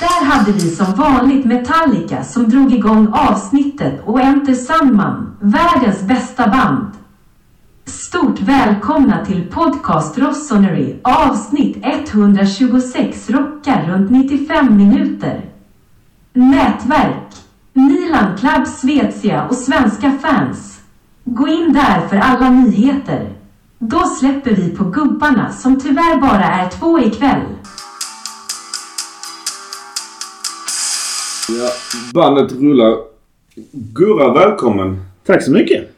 Där hade vi som vanligt Metallica som drog igång avsnittet och Enter Sandman, världens bästa band. Stort välkomna till podcast Rossoneri avsnitt 126 rockar runt 95 minuter. Nätverk Milan Club Svezia och svenska fans. Gå in där för alla nyheter. Då släpper vi på gubbarna som tyvärr bara är två ikväll. Ja, bandet rullar. Gurra, välkommen! Tack så mycket.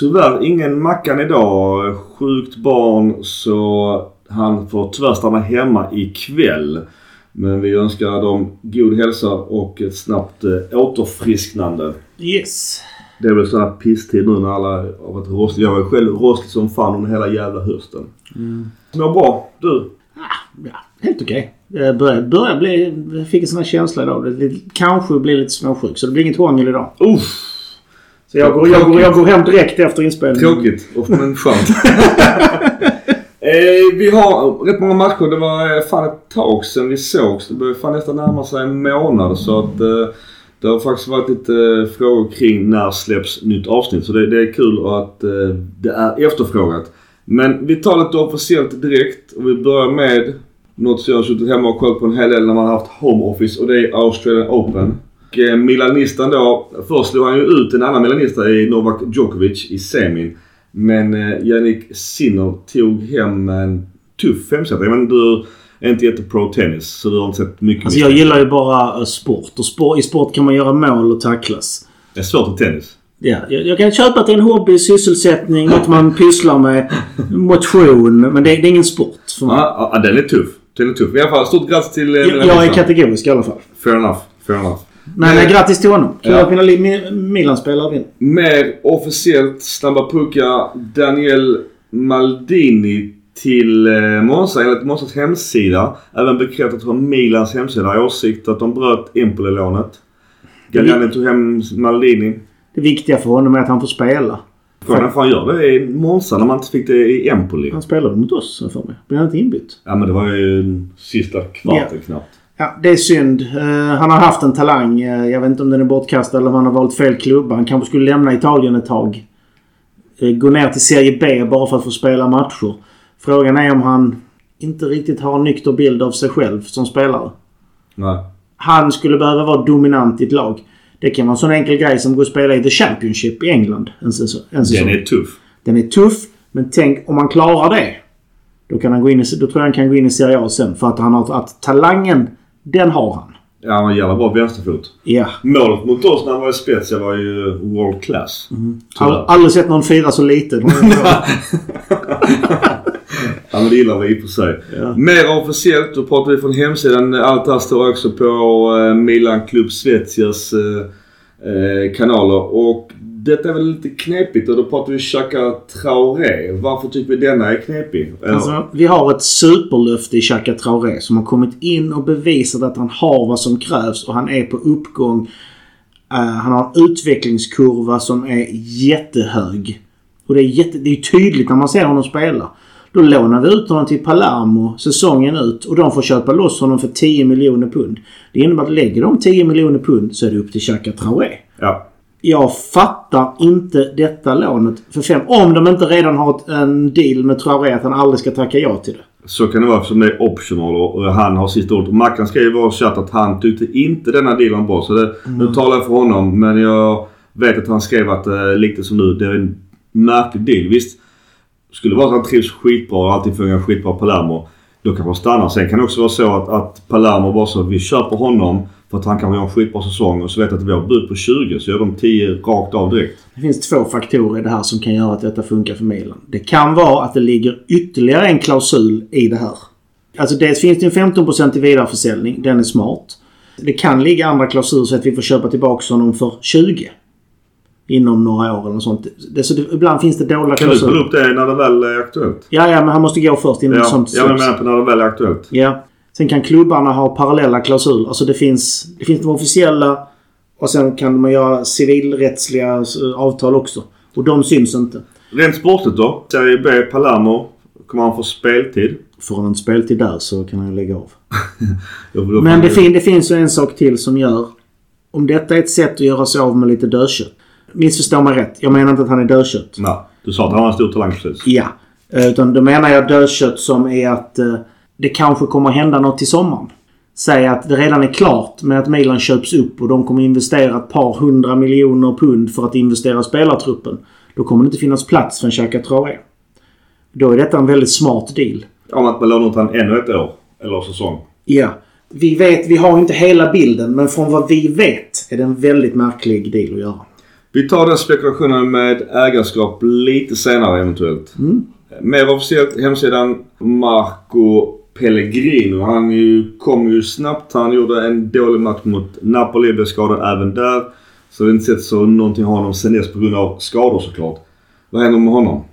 Tyvärr ingen Mackan idag. Sjukt barn så han får tyvärr stanna hemma ikväll. Men vi önskar dem god hälsa och ett snabbt eh, återfrisknande. Yes. Det är väl sån här pisstid nu när alla har varit rostiga. Jag var själv rostig som fan under hela jävla hösten. Mm. Mår bra. Du? Ja, helt okej. Jag börjar, börjar bli... Fick en sån här känsla idag. Det, kanske blir lite småsjuk. Så det blir inget hångel idag. Uff! Så jag går, jag, går, jag går hem direkt efter inspelningen. Tråkigt. Men skönt. eh, vi har rätt många matcher. Det var eh, fan ett tag sedan vi sågs. Det börjar fan nästan närma sig en månad. Så att eh, det har faktiskt varit lite eh, frågor kring när släpps nytt avsnitt. Så det, det är kul att eh, det är efterfrågat. Men vi tar lite officiellt direkt och vi börjar med något som jag har suttit hemma och kollat på en hel del när man har haft home office och det är Australian Open. Och eh, Milanistan då. Först slog han ju ut en annan Milanista i Novak Djokovic i semin. Men eh, Yannick Sinner tog hem en tuff femsetare. Men du är inte jättepro tennis så du har inte sett mycket. Alltså jag gillar ju bara eh, sport. Och sport, i sport kan man göra mål och tacklas. Det är svårt i tennis. Ja, jag, jag kan köpa att det är en hobby, sysselsättning, något man pysslar med. Motion. Men det, det är ingen sport för mig. Ja, ja, den är tuff. Den är tuff. I alla fall, stort grattis till eh, Jag, jag är kategorisk i alla fall. Fair enough. Fair enough. Nej, nej, grattis till honom. Kul Ja. att mina Milan-spelare vinner. Mer officiellt snabba puckar. Daniel Maldini till eh, Monza enligt Monzas hemsida. Även bekräftat från Milans hemsida i åsikt att de bröt Empoli-lånet. Galliani tog hem Maldini. Det viktiga för honom är att han får spela. Frågan är han gör det i Monza när man inte fick det i Empoli. Han spelade mot oss, för mig. Blir han inte inbytt? Ja men det var ju sista kvarten knappt. Ja, det är synd. Eh, han har haft en talang. Eh, jag vet inte om den är bortkastad eller om han har valt fel klubba. Han kanske skulle lämna Italien ett tag. Eh, gå ner till Serie B bara för att få spela matcher. Frågan är om han inte riktigt har en nykter bild av sig själv som spelare. Nej. Han skulle behöva vara dominant i ett lag. Det kan vara en sån enkel grej som gå och spela i The Championship i England en säsong. En säsong. Den är tuff. Den är tuff, men tänk om han klarar det. Då, kan han gå in i, då tror jag han kan gå in i Serie A sen. För att han har... Att talangen, den har han. Ja han har jävla bra vänsterfot. Ja. Målet mot oss när han var i Spezia var ju world class. All, aldrig sett någon fira så lite. Ja men det gillar vi i och för sig. Ja. Mer officiellt, då pratar vi från hemsidan. Allt det här står också på eh, Milan Club Svezias eh, eh, kanaler. Och detta är väl lite knepigt och då pratar vi Chaka Traoré. Varför tycker vi denna är knepig? Eller- Alltså, vi har ett superlöfte i Xhaka Traoré som har kommit in och bevisat att han har vad som krävs och han är på uppgång. Eh, han har en utvecklingskurva som är jättehög. Och det är, jätte, det är tydligt när man ser honom spela. Då lånar vi ut honom till Palermo säsongen ut och de får köpa loss honom för 10 miljoner pund. Det innebär att lägger de 10 miljoner pund så är det upp till Xhaka Traoré. ja. Jag fattar inte detta lånet för fem. Om de inte redan har en deal med Traoré att han aldrig ska tacka ja till det. Så kan det vara eftersom det är optional och han har ordet. Och Mackan skrev i vår chatt att han tyckte inte denna dealen bra. Så det, nu talar jag för honom. Men jag vet att han skrev att eh, lite som nu, det är en märklig deal. Visst, skulle det vara så att han trivs skitbra och allting fungerar skitbra på Palermo. Då kan man stanna. Sen kan det också vara så att, att Palermo bara så att vi köper honom för att han kan göra en skitbra säsong och så vet jag att vi har bud på 20 så gör de 10 rakt av direkt. Det finns två faktorer i det här som kan göra att detta funkar för Milan. Det kan vara att det ligger ytterligare en klausul i det här. Alltså dels finns det en 15% i vidareförsäljning. Den är smart. Det kan ligga andra klausuler så att vi får köpa tillbaka honom för 20. Inom några år eller sånt. Det, så det, ibland finns det dolda Kan du kolla klausuler. upp det när det väl är aktuellt? Ja, ja, men han måste gå först innan Ja, sånt jag släpps. menar på när det väl är aktuellt. Ja. Sen kan klubbarna ha parallella klausuler. Alltså det finns, det finns de officiella och sen kan man göra civilrättsliga eh, avtal också. Och de syns inte. Rent sportligt då? Serie B, Palermo. Kommer han få speltid? får han en speltid där så kan han lägga av. Men det, fin, det finns ju en sak till som gör... Om detta är ett sätt att göra sig av med lite dödkött. Missförstå mig rätt. Jag menar inte att han är dödkött. Nej, du sa att han var en stor talang precis. Ja. Eh, Utan då menar jag dödkött som är att eh, det kanske kommer hända något i sommaren. Säg att det redan är klart med att Milan köps upp och de kommer investera ett par hundra miljoner pund för att investera i spelartruppen. Då kommer det inte finnas plats för en Xhaka Traoré. Då är detta en väldigt smart deal. Om att man lånar ut han ännu ett år. Eller säsong. Ja. Vi vet, vi har inte hela bilden men från vad vi vet är det en väldigt märklig deal att göra. Vi tar den spekulationen med ägarskap lite senare eventuellt. Mer officiellt hemsidan Marco Pellegrino. Han ju, kom ju snabbt. Han gjorde en dålig match mot Napoli. Blev skadad även där. Så vi har inte sett så någonting av honom sen dess på grund av skador såklart. Vad händer med honom?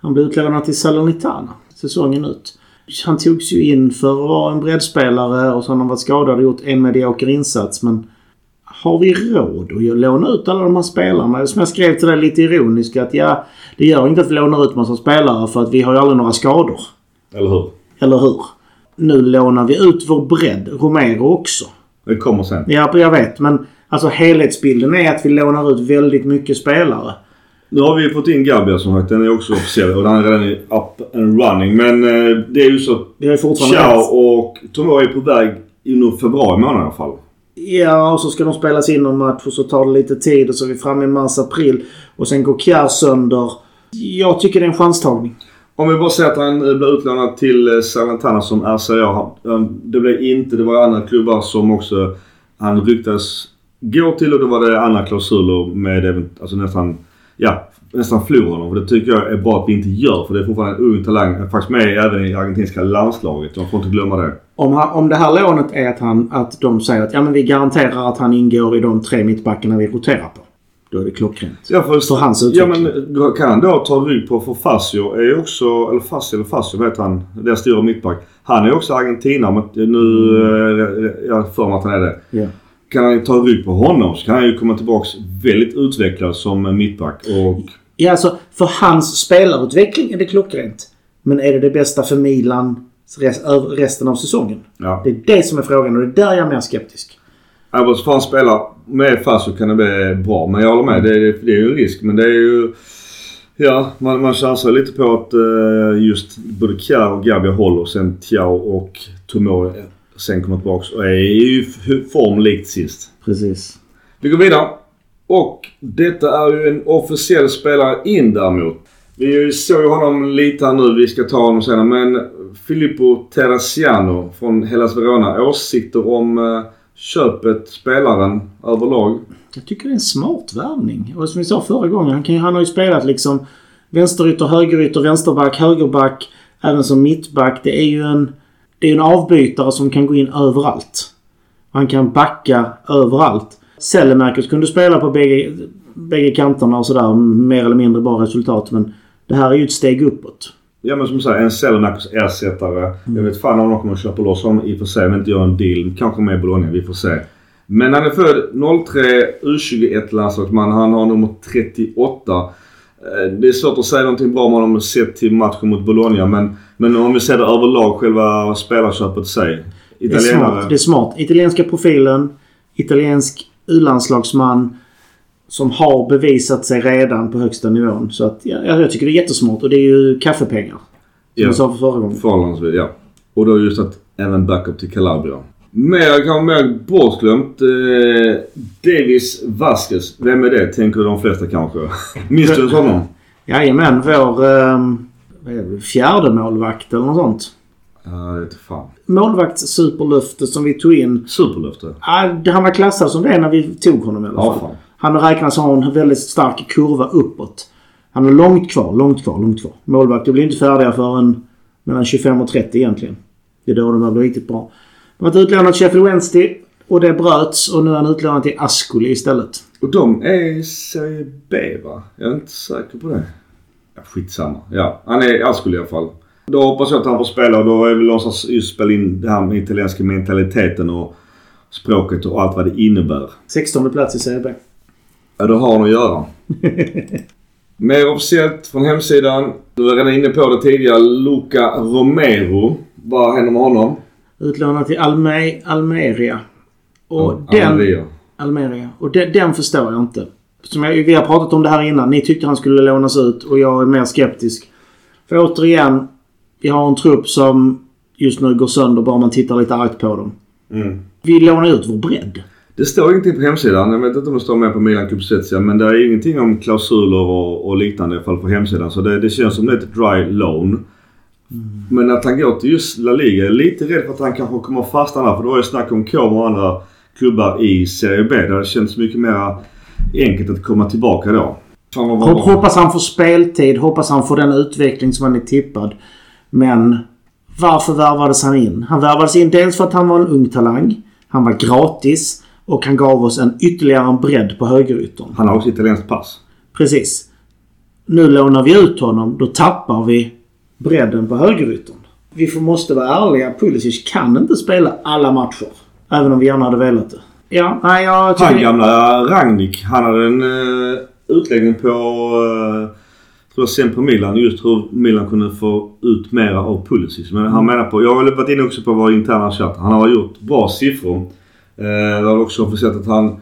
Han blev utlånad till Salernitana säsongen ut. Han togs ju in för att vara en breddspelare och så har han varit skadad och gjort en medioker insats. Men har vi råd att låna ut alla de här spelarna? Som jag skrev till dig lite ironiskt att ja, det gör inte att vi lånar ut massa spelare för att vi har ju aldrig några skador. Eller hur? Eller hur? Nu lånar vi ut vår bredd. Romero också. Det kommer sen. Ja, jag vet. Men alltså helhetsbilden är att vi lånar ut väldigt mycket spelare. Nu har vi fått in Gabia som sagt. Den är också officiell och den är redan up and running. Men eh, det är ju så. Har ju fortfarande Ciao och Tomo är på väg under februari månad i alla fall. Ja, och så ska de spelas in någon match och så tar det lite tid och så är vi framme i mars-april. Och sen går Kjär sönder. Jag tycker det är en chanstagning. Om vi bara säger att han blir utlånad till eh, Salantana som RCA. Det blev inte, det var andra klubbar som också han ryktades gå till och då var det andra klausuler med alltså nästan, ja, nästan förlora honom. Och det tycker jag är bra att vi inte gör för det är fortfarande en ung talang. Han är Faktiskt med även i argentinska landslaget. Man får inte glömma det. Om, han, om det här lånet är att, han, att de säger att ja, men vi garanterar att han ingår i de tre mittbackarna vi roterar på. Då är det klockrent. Ja, för, För hans ja utveckling. men kan han då ta rygg på för Fasio är också, eller Fasio eller Fasio vet han, den stora mittback. Han är också argentinare men nu, eh, jag för mig att han är det. Ja. Kan han ta rygg på honom så kan han ju komma tillbaks väldigt utvecklad som mittback. Och Ja, alltså för hans spelarutveckling är det klockrent. Men är det det bästa för Milan resten av säsongen? ja. Det är det som är frågan och det är där jag är mer skeptisk. Får han spela med Fasio kan det bli bra. Men jag håller med. Det är, det är ju en risk. Men det är ju... Ja, man, man chansar lite på att eh, just både Kjär och Gabia håller. Sen Thiao och Tomori sen kommer tillbaks och är i f- form likt sist. Precis. Vi går vidare. Och detta är ju en officiell spelare in däremot. Vi såg ju honom lite här nu. Vi ska ta honom senare. Men Filippo Terraciano från Hellas Verona. Åsikter om eh, köpet, spelaren överlag? Jag tycker det är en smart värvning. Och som vi sa förra gången, han, kan, han har ju spelat liksom vänsterytter, högerytter, vänsterback, högerback. Även som mittback. Det är ju en, det är en avbytare som kan gå in överallt. Han kan backa överallt. Sellemäkers kunde spela på bägge, bägge kanterna och sådär. Mer eller mindre bra resultat. Men det här är ju ett steg uppåt. Ja men som sagt en Selmakers ersättare. Jag vet fan om de kommer att köpa loss honom i och för sig. Men inte göra en deal. Kanske med Bologna. Vi får se. Men han är född 03 U21 landslagsman. Han har nummer 38. Eh, Det är svårt att säga någonting bra om honom sett till matchen mot Bologna. Men, men om vi ser det överlag själva spelarköpet i sig. Det är Italienare. smart. Det är smart. Italienska profilen. Italiensk U-landslagsman. Som har bevisat sig redan på högsta nivån. Så att, ja, jag tycker det är jättesmart. Och det är ju kaffepengar. Som Ja. jag sa för förra gången. Förhållandevis, ja. Och då just att även backup till Calabria. Mer, kanske mer bortglömt. Eh, Davis Vasquez. Vem är det? Tänker de flesta kanske. Minns du honom? Jajamän, vår um, fjärde målvakt eller något sånt. Ja, det vete fan. Målvaktssuperlöfte som vi tog in. Superlöfte. Han var klassad som det när vi tog honom i alla Ja, fall. fan. Han räknas ha en väldigt stark kurva uppåt. Han har långt kvar, långt kvar, långt kvar. Målvakter blir inte färdiga förrän mellan 25 och 30 egentligen. Det är då de blir riktigt bra. Han har varit utlånad till Sheffield Wednesday och det bröts och nu är han utlånad till Ascoli istället. Och de är Serie B va? Jag är inte säker på det. Ja, skitsamma. Ja, han är Ascoli i alla fall. Då hoppas jag att han får spela och då är väl någonstans just spela in det här med italienska mentaliteten och språket och allt vad det innebär. 16 plats i Serie B. Ja, det har han att göra. Mer officiellt från hemsidan. Du var redan inne på det tidigare. Luca Romero. Vad händer med honom? Utlånad till Alme Almeria. Och Ja, den... Almeria. Almeria. Och den, den förstår jag inte. Som jag, vi har pratat om det här innan. Ni tyckte han skulle lånas ut och jag är mer skeptisk. För återigen, vi har en trupp som just nu går sönder bara man tittar lite argt på dem. Mm. Vi lånar ut vår bredd. Det står ingenting på hemsidan. Jag vet inte om det står med på Milan Kupsetsia. Men det är ingenting om klausuler och, och liknande i alla fall på hemsidan. Så det, det känns som det är ett dry loan. Men att han går till just La Liga. Jag är lite rädd för att han kanske kommer fastna där. För det var ju snack om Como och andra klubbar i Serie B. Där det känns mycket mer enkelt att komma tillbaka då. Hoppas han får speltid. Hoppas han får den utveckling som han är tippad. Men varför värvades han in? Han värvades in dels för att han var en ung talang. Han var gratis. Och han gav oss en ytterligare en bredd på högeryttern. Han har också italienskt pass. Precis. Nu lånar vi ut honom. Då tappar vi bredden på högeryttern. Vi får, måste vara ärliga. Pulisic kan inte spela alla matcher. Även om vi gärna hade velat det. Ja, nej jag tycker... Han gamla Rangnick. Han hade en uh, utläggning på uh, tror jag sen på Milan. Just hur Milan kunde få ut mera av Pulisic. Men han menar på... Jag har varit inne också på vår interna chatt. Han har gjort bra siffror. Det har också officiellt att han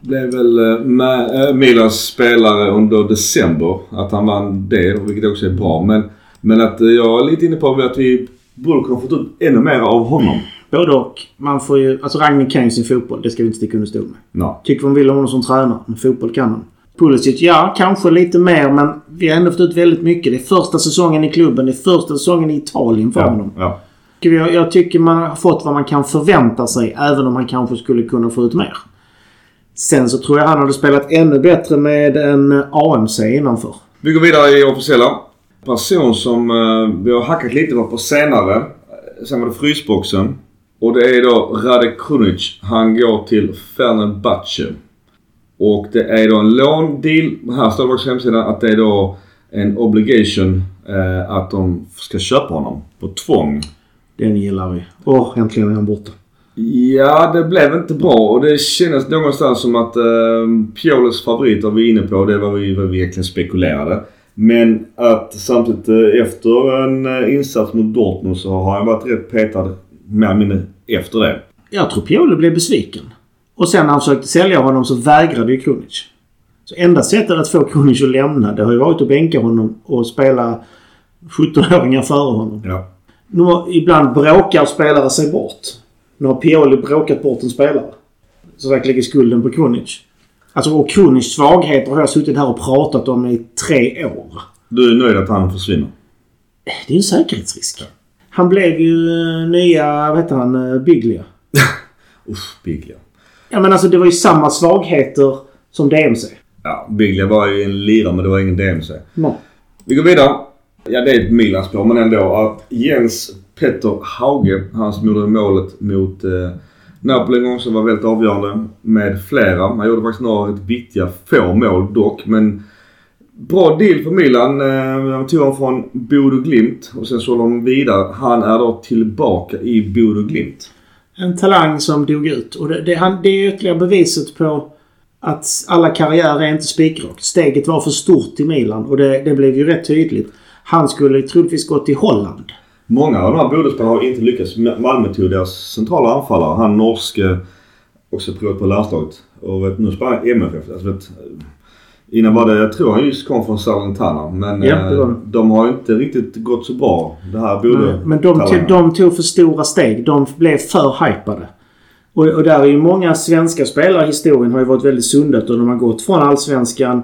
blev väl uh, med, uh, Milans spelare under december. Att han vann det, vilket också är bra. Men, men att uh, jag är lite inne på att vi borde kunna fått ut ännu mer av honom. Både och. Man får ju... Alltså Ragnik kan ju sin fotboll. Det ska vi inte sticka under stol med. Ja. Tycker man vill om honom som tränare. Men fotboll kan han. Pulisic, ja kanske lite mer men vi har ändå fått ut väldigt mycket. Det är första säsongen i klubben. Det är första säsongen i Italien för Ja, honom. ja. Jag, jag tycker man har fått vad man kan förvänta sig även om man kanske skulle kunna få ut mer. Sen så tror jag han hade spelat ännu bättre med en AMC innanför. Vi går vidare i officiella. Person som eh, vi har hackat lite på, senare. Sen var det frysboxen. Och det är då Rade Krunic. Han går till Fenerbahce. Och det är då en låndeal. Här står det på hemsidan att det är då en obligation eh, att de ska köpa honom på tvång. Den gillar vi. Åh, äntligen är han borta. Ja, det blev inte bra och det kändes någonstans som att eh, Piolos favorit var vi inne på. Det var vi, vad vi egentligen spekulerade. Men att samtidigt eh, efter en eh, insats mot Dortmund så har han varit rätt petad mer eller mindre efter det. Jag tror Pioli blev besviken. Och sen när han försökte sälja honom så vägrade ju Krunic. Så enda sättet att få Krunic att lämna det har ju varit att bänka honom och spela 17-åringar före honom. Ja. Ibland bråkar spelare sig bort. Nu har Pioli bråkat bort en spelare. Så jag lägger skulden på Krunic. Alltså och Krunics svagheter har jag suttit här och pratat om i tre år. Du är nöjd att han försvinner? Det är en säkerhetsrisk. Han blev ju eh, nya, vad heter han, eh, Biglia. Uff, Biglia. Ja men alltså det var ju samma svagheter som DMC. Ja, Biglia var ju en lirare men det var ingen DMC. No. Vi går vidare. Ja, det är ett Milansplan, men ändå. Att Jens Petter Hauge, han som gjorde målet mot eh, Napoli en gång som var väldigt avgörande med flera. Han gjorde faktiskt några rätt viktiga, få mål dock. Men bra deal för Milan. Eh, de tog honom från Bodo Glimt och sen så de vidare. Han är då tillbaka i Bodo Glimt. En talang som dog ut. Och det, det, han, det är ytterligare beviset på att alla karriärer är inte spikrak. Steget var för stort i Milan och det, det blev ju rätt tydligt. Han skulle troligtvis gå till Holland. Många av de här Bodöspelarna har inte lyckats. Malmö tog deras centrala anfallare. Han norske, också provat på landslaget. Och vet, nu spelar han MFF. Alltså, vet, innan var det, jag tror han just kom från Salernitana. Men Ja, eh, de har inte riktigt gått så bra. Det här Bodö Men de, tog- de tog för stora steg. De blev för hypade. Och, och där är ju många svenska spelare i historien har ju varit väldigt och de har gått från Allsvenskan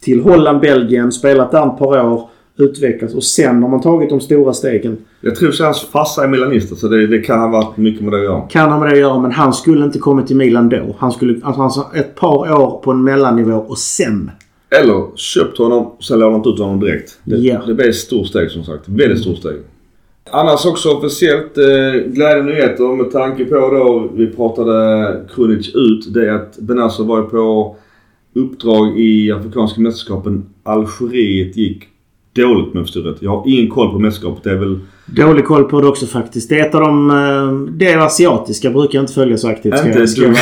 till Holland, Belgien, spelat där ett par år, utvecklats och sen har man tagit de stora stegen. Jag tror så hans farsa är milanist så det, det kan ha varit mycket med det att göra. Kan ha med det att göra men han skulle inte kommit till Milan då. Han skulle alltså, ett par år på en mellannivå och sen. Eller köpt honom och sen lånat ut honom direkt. Det, Ja. det blir ett stort steg som sagt. Väldigt stort steg. Annars också officiellt eh, glädjande nyheter med tanke på då vi pratade Krunic ut. Det är att Benazzo var på uppdrag i Afrikanska mästerskapen. Algeriet gick dåligt med förstår rätt. Jag har ingen koll på mästerskapet. Det är väl... Dålig koll på det också faktiskt. Det är ett av de... eh, Det asiatiska brukar jag inte följa så aktivt. Inte ett dugg.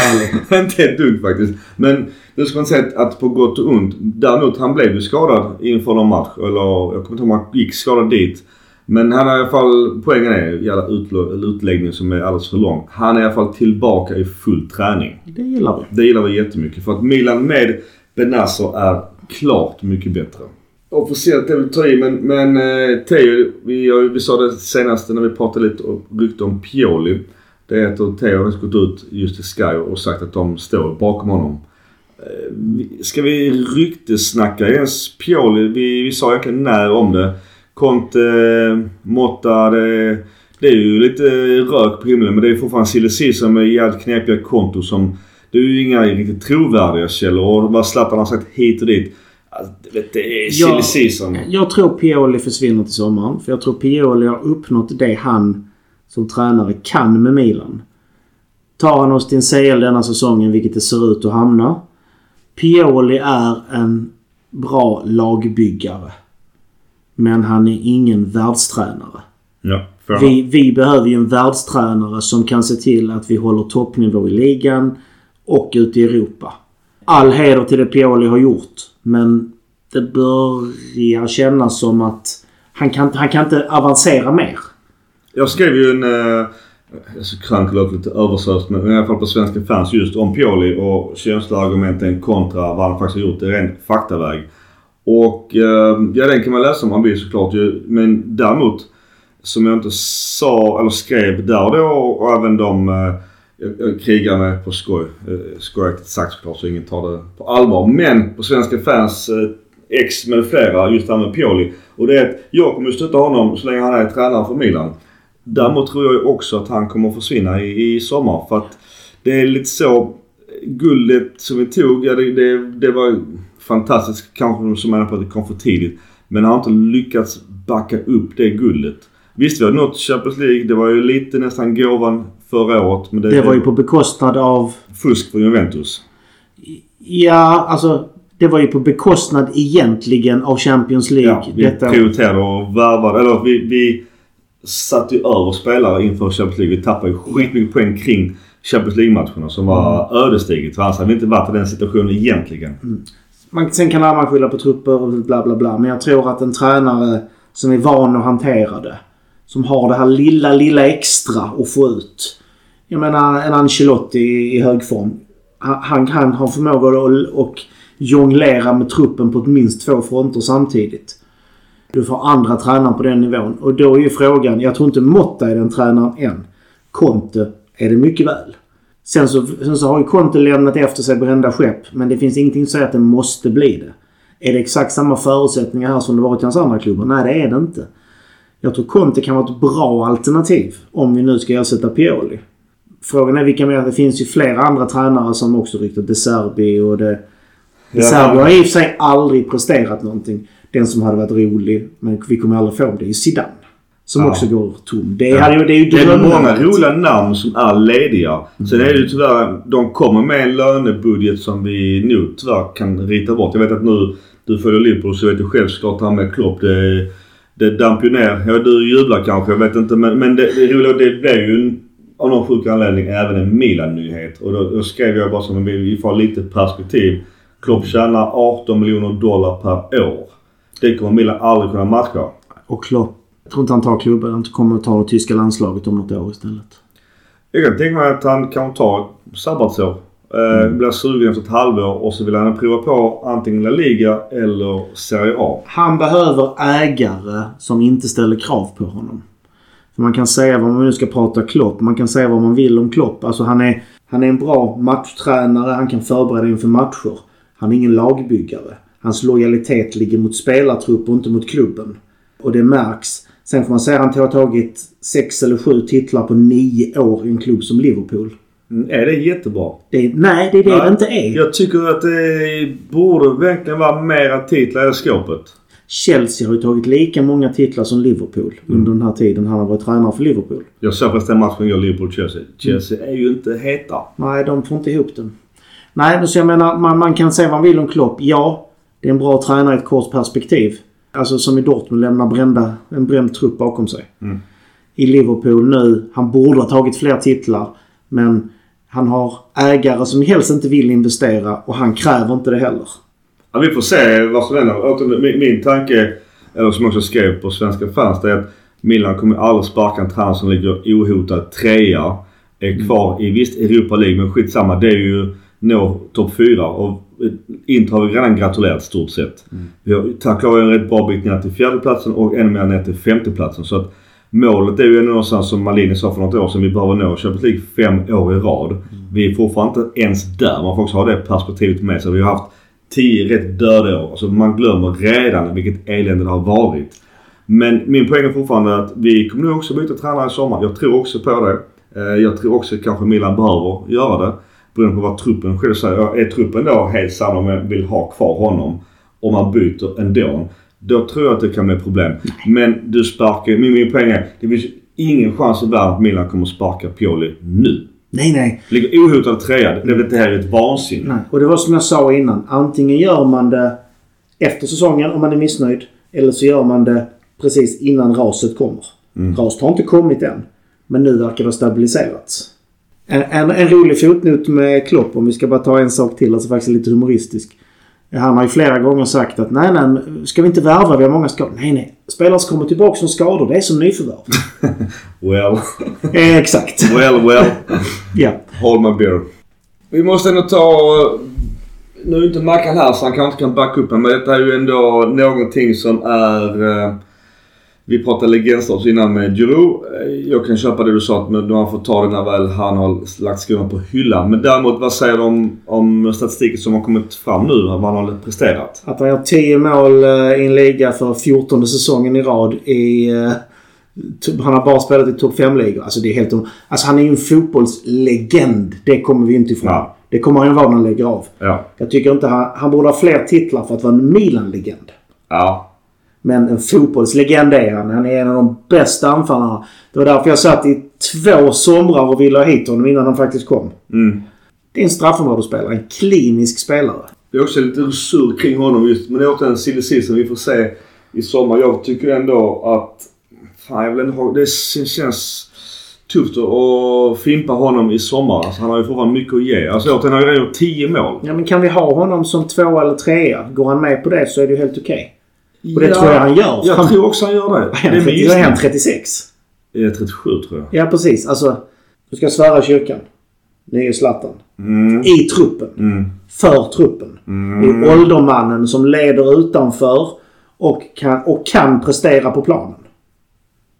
inte ett dugg faktiskt. Men nu ska man säga att, på gott och ont. Däremot han blev ju skadad inför någon match. Eller jag kommer inte ihåg om han gick skadad dit. Men han har i alla fall, poängen är jävla utläggning som är alldeles för lång. Han är i alla fall tillbaka i full träning. Det gillar vi. Det gillar vi jättemycket. För att Milan med Benazzo är klart mycket bättre. Officiellt är väl ta i men, men eh, Teo, vi, vi sa det senaste när vi pratade lite och ryckte om Pioli. Det är att Teo har gått ut just till Sky och sagt att de står bakom honom. Eh, vi- Ska vi ryktesnacka ens Pioli? Vi, vi sa egentligen när om det. Conte, eh, Motta, det, det är ju lite rök på himlen men det är fortfarande silly som med jävligt knepiga konto som... Det är ju inga riktigt trovärdiga källor och vad Zlatan har sagt hit och dit. Alltså, det, vet, det är Ja. season. Jag tror Pioli försvinner till sommaren. För jag tror Pioli har uppnått det han som tränare kan med Milan. Tar han oss till en CL denna säsongen, vilket det ser ut att hamna. Pioli är en bra lagbyggare. Men han är ingen världstränare. Ja, Vi, vi behöver ju en världstränare som kan se till att vi håller toppnivå i ligan och ute i Europa. All heder till det Pioli har gjort. Men det börjar kännas som att han kan, han kan inte avancera mer. Jag skrev ju en... Eh, alltså krönika låter lite översöst men i alla fall på Svenska fans just om Pioli och känsloargumenten kontra vad han faktiskt har gjort i ren faktaväg. Och eh, ja den kan man läsa om man vill såklart ju. Men däremot som jag inte sa eller skrev där och då och även de eh, jag, jag krigar med på skoj. Eh, skojigt sagt såklart så ingen tar det på allvar. Men på Svenska fans eh, ex med flera just det här med Pioli. Och det är att jag kommer stötta honom så länge han är tränare för Milan. Däremot tror jag också att han kommer försvinna i, i sommar. För att det är lite så. Guldet som vi tog, ja det, det, det var fantastiskt. Kanske som menar på att det kom för tidigt. Men han har inte lyckats backa upp det guldet. Visst vi har nått Champions League. Det var ju lite nästan gåvan förra året. Men det, Det var ju på bekostnad av... fusk för Juventus. Ja, alltså... Det var ju på bekostnad egentligen av Champions League. Ja, vi Detta, prioriterade och värvade. Eller vi, vi satte ju över spelare inför Champions League. Vi tappade ju skitmycket poäng kring Champions League-matcherna som var Mm. ödesdigert. För annars hade vi inte varit i den situationen egentligen. Man, sen kan man skylla på trupper och bla bla bla. Men jag tror att en tränare som är van att hantera det. Som har det här lilla, lilla extra att få ut. Jag menar en Ancelotti i, högform. hög form. Han, han har förmåga att och jonglera med truppen på minst två fronter samtidigt. Du får andra tränare på den nivån. Och då är ju frågan, jag tror inte Motta är den tränaren än. Conte är det mycket väl. Sen så, sen så har ju Conte lämnat efter sig brända skepp. Men det finns ingenting som säger att det måste bli det. Är det exakt samma förutsättningar här som det varit i hans andra klubbar? Nej, det är det inte. Jag tror Conte kan vara ett bra alternativ om vi nu ska ersätta Pioli. Frågan är vilka mer... Det finns ju flera andra tränare som också ryktat. De Serbi och det... De Serbi har i och för sig aldrig presterat någonting. Den som hade varit rolig, men vi kommer aldrig få det, är ju Zidane. Som Ja. också går tom. Det, hade, ju- det är ju Det är många roliga namn som är lediga. Sen är det ju tyvärr, de kommer med en lönebudget som vi nu tyvärr kan rita bort. Jag vet att nu, du följer Liverpool så vet du själv såklart han med Klopp. Det, det damp ju ner. Ja, du jublar kanske, jag vet inte. Men, men det, det roliga, det blev ju en, av någon sjuk anledning även en Milan-nyhet. Och då, då skrev jag bara som vi, vi får lite perspektiv. Klopp tjänar 18 miljoner dollar per år. Det kommer Milan aldrig kunna matcha. Och Klopp. Jag tror inte han tar klubben. Han kommer att ta det tyska landslaget om något år istället. Jag kan tänka mig att han kan ta sabbatsår. Eh, Blir sugen efter ett halvår och så vill han prova på antingen La Liga eller Serie A. Han behöver ägare som inte ställer krav på honom. För man kan säga vad man nu ska prata Klopp. Man kan säga vad man vill om Klopp. Alltså han är, han är en bra matchtränare. Han kan förbereda inför matcher. Han är ingen lagbyggare. Hans lojalitet ligger mot spelartrupp och inte mot klubben. Och det märks. Sen får man säga att han har tagit sex eller sju titlar på nio år i en klubb som Liverpool. Mm, Är det jättebra? Det nej, det är det Nej, det inte är. Jag tycker att det borde verkligen vara mera titlar i skåpet. Chelsea har ju tagit lika många titlar som Liverpool under den här tiden han har varit tränare för Liverpool. Jag såg förresten matchen jag Liverpool-Chelsea. Chelsea är ju inte heta. Nej, de får inte ihop den. Nej, så jag menar man, man kan säga vad man vill om Klopp. Ja, det är en bra tränare i ett kort perspektiv. Alltså som i Dortmund lämnar brända, en bränd trupp bakom sig. Mm. I Liverpool nu. Han borde ha tagit fler titlar. Men han har ägare som helst inte vill investera och han kräver inte det heller. Ja, vi får se vad som händer. Min, min tanke, eller som jag också skrev på Svenska fans, det är att Milan kommer aldrig sparka en tränare som ligger ohotad trea. Är kvar i visst Europa League, men skitsamma. Det är ju nå topp fyra. Och Inter har vi redan gratulerat stort sett. Vi har tack vare en rätt bra bit ner till fjärdeplatsen och ännu mer ner till femteplatsen. Så att målet är ju ändå någonstans som Malini sa för något år sedan. Vi behöver nå Champions League fem år i rad. Vi är fortfarande inte ens där. Man får också ha det perspektivet med sig. Vi har haft tio rätt döda år. Alltså man glömmer redan vilket elände det har varit. Men min poäng är fortfarande att vi kommer nog också byta tränare i sommar. Jag tror också på det. Eh, jag tror också kanske Milan behöver göra det. Beroende på vad truppen själv säger. Är truppen då helt samma men vill ha kvar honom om man byter ändå. Då tror jag att det kan bli problem. Men du sparkar... Min, min poäng är det finns ingen chans i världen att Milan kommer sparka Pioli nu. Nej, nej. Ligger ohotad trea. Det, det här är ett vansinne. nej. Och det var som jag sa innan. Antingen gör man det efter säsongen om man är missnöjd. Eller så gör man det precis innan raset kommer. Raset har inte kommit än. Men nu verkar det ha stabiliserats. En, en, en rolig fotnot med Klopp, om vi ska bara ta en sak till, alltså faktiskt lite humoristisk. Han har ju flera gånger sagt att nej, nej, ska vi inte värva? Vi har många skador. Nej, nej. Spelare som kommer tillbaka från skador, det är som nyförvärv. Well, eh, exakt. well, well. Ja. Hold my beer. Vi måste ändå ta... Nu är inte Mackan här så han kanske inte kan backa upp men detta är ju ändå någonting som är... Vi pratade legendstatus innan med Giroud. Eh, Jag kan köpa det du sa att men han får ta det när väl han har lagt skorna på hyllan. Men däremot vad säger du om, om statistiken som har kommit fram nu? Vad han har presterat? Att han gör 10 mål eh, i en liga för 14 säsongen i rad i... eh, Han har bara spelat i topp 5-ligor. Alltså det är helt... Alltså han är ju en fotbollslegend. Det kommer vi inte ifrån. Ja. Det kommer han ju vara när han lägger av. Ja. Jag tycker inte han... Han borde ha fler titlar för att vara en Milan-legend. Ja. Men en fotbollslegend är han. Han är en av de bästa anfallarna. Det var därför jag satt i två somrar och ville ha hit honom innan han faktiskt kom. Mm. Det är en straffområdesspelare. En klinisk spelare. Jag är också lite sur kring honom just. Men det är återigen en silly season. Vi får se i sommar. Jag tycker ändå att... Fan, jag vill ha... Det känns tufft att fimpa honom i sommar. Alltså, han har ju fortfarande mycket att ge. Alltså återigen, han har ju redan gjort 10 mål. Ja, men kan vi ha honom som två eller trea? Går han med på det så är det ju helt okej. Och det tror jag han gör. Jag Han- tror också han gör det. Är Det är han min 30 är han gissning. 36? Jag är 37 tror jag. Ja, precis. Alltså, du ska svära i kyrkan. Nye Zlatan. Mm. I truppen. Mm. För truppen. Mm. Är åldermannen som leder utanför och kan, och kan prestera på planen.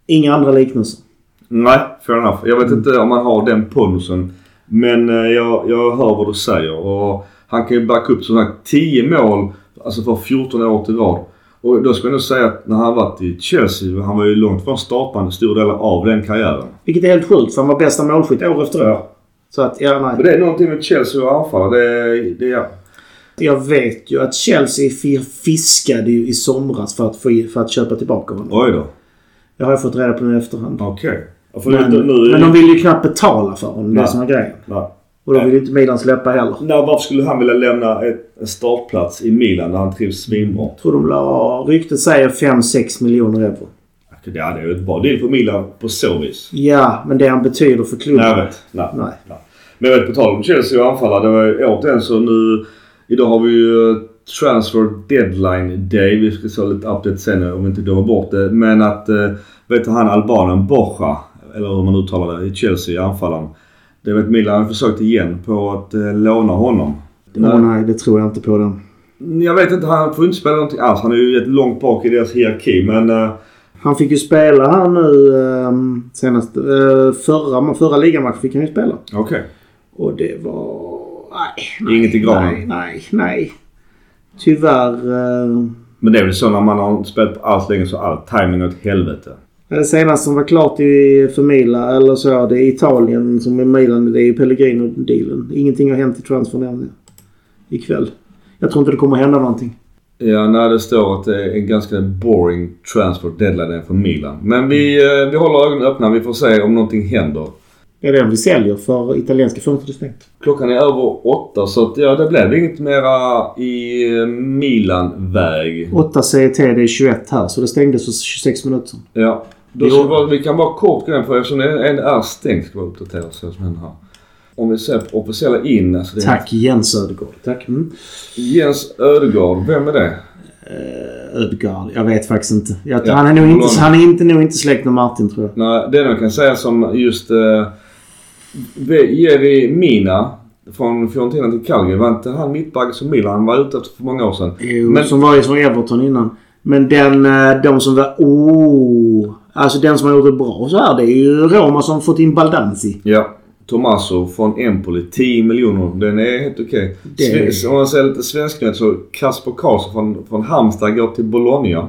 Inga andra liknelser. Nej, fair enough. Jag vet inte om han har den pondusen. Men eh, jag, jag hör vad du säger. Och han kan ju backa upp som sagt 10 mål alltså för 14 år till rad. Och då ska jag nog säga att när han varit i Chelsea, han var ju långt från startande stor del av den karriären. Vilket är helt sjukt för han var bästa målskytt år efter år. Så att, ja Men nej. det är någonting med Chelsea och anfallare. Det, det är... Jag vet ju att Chelsea fi- fiskade ju i somras för att, få, för att köpa tillbaka honom. Oj då. Det har jag fått reda på nu i efterhand. Okej. Ja, för Men, men de vill ju knappt betala för honom. Det är som är grejen. Nej. Och då vill ju inte Milan släppa heller. Nej, varför skulle han vilja lämna ett, en startplats i Milan där han trivs svinbra? Tror de la... Ryktet säger 5-6 miljoner euro. Ja, det är ju ett bra deal för Milan på så vis. Ja, men det han betyder för klubben. Nej, jag vet. Nej. Nej. Nej. Men jag vet, på tal om Chelsea och anfallare. Det var ju återigen så nu... Idag har vi ju eh, transfer deadline day. Vi ska se lite update sen om vi inte glömmer bort det. Men att... Eh, vet du han albanen Borja, eller hur man uttalar det, i Chelsea, anfallaren. Det vet Milan har försökt igen på att eh, låna honom. Åh nej, det tror jag inte på den. Jag vet inte, han får inte spela någonting alls. Han är ju långt bak i deras hierarki men... Eh, Han fick ju spela här nu um, senast. Uh, förra, förra ligamatchen fick han ju spela. Okej. Och det var... Nej. Inget i granen. Nej, nej, nej. Tyvärr. Uh, Men det är väl så när man har spelat på allt länge så all timing åt helvete det senaste som var klart i, för Milan, eller så, det är Italien som är Milan. Det är ju Pellegrino-dealen. Ingenting har hänt i transfern ännu. ikväll. Jag tror inte det kommer hända någonting. Ja, när det står att det är en ganska boring transfer deadline för Milan. Men vi, eh, vi håller ögonen öppna. Vi får se om någonting händer. Det är den vi säljer för italienska stängt. Klockan är över åtta så att, ja, det blev inget mera i Milan-väg. 8 CET, det är 21 här. Så det stängdes för 26 minuter. Ja. Då ska vi, bara, vi kan bara kort gå in på eftersom det en är stängt ska vi uppdatera oss vad som händer här. Om vi ser på officiella in. Alltså det är Tack Jens Ödegård. Tack. Mm. Jens Ödegård. Vem är det? Eh, Ödegård. Jag vet faktiskt inte. Jag, Ja, han är nog inte, han är inte, nog inte släkt med Martin tror jag. Nej, det jag kan säga som just eh, Jerry Mina från Fiorentina till Calgary. Var inte han mittback som Milan var ute efter för många år sedan? Jo, Men- som var i för Everton innan. Men den, eh, de som var... Oh! Alltså den som har gjort det bra så här, det är ju Roma som fått in Baldanzi. Ja. Tommaso från Empoli. 10 miljoner. Den är helt okej. Det- Sve- Om man säger lite svensknytt så Kasper Karlsson från, från Halmstad går till Bologna.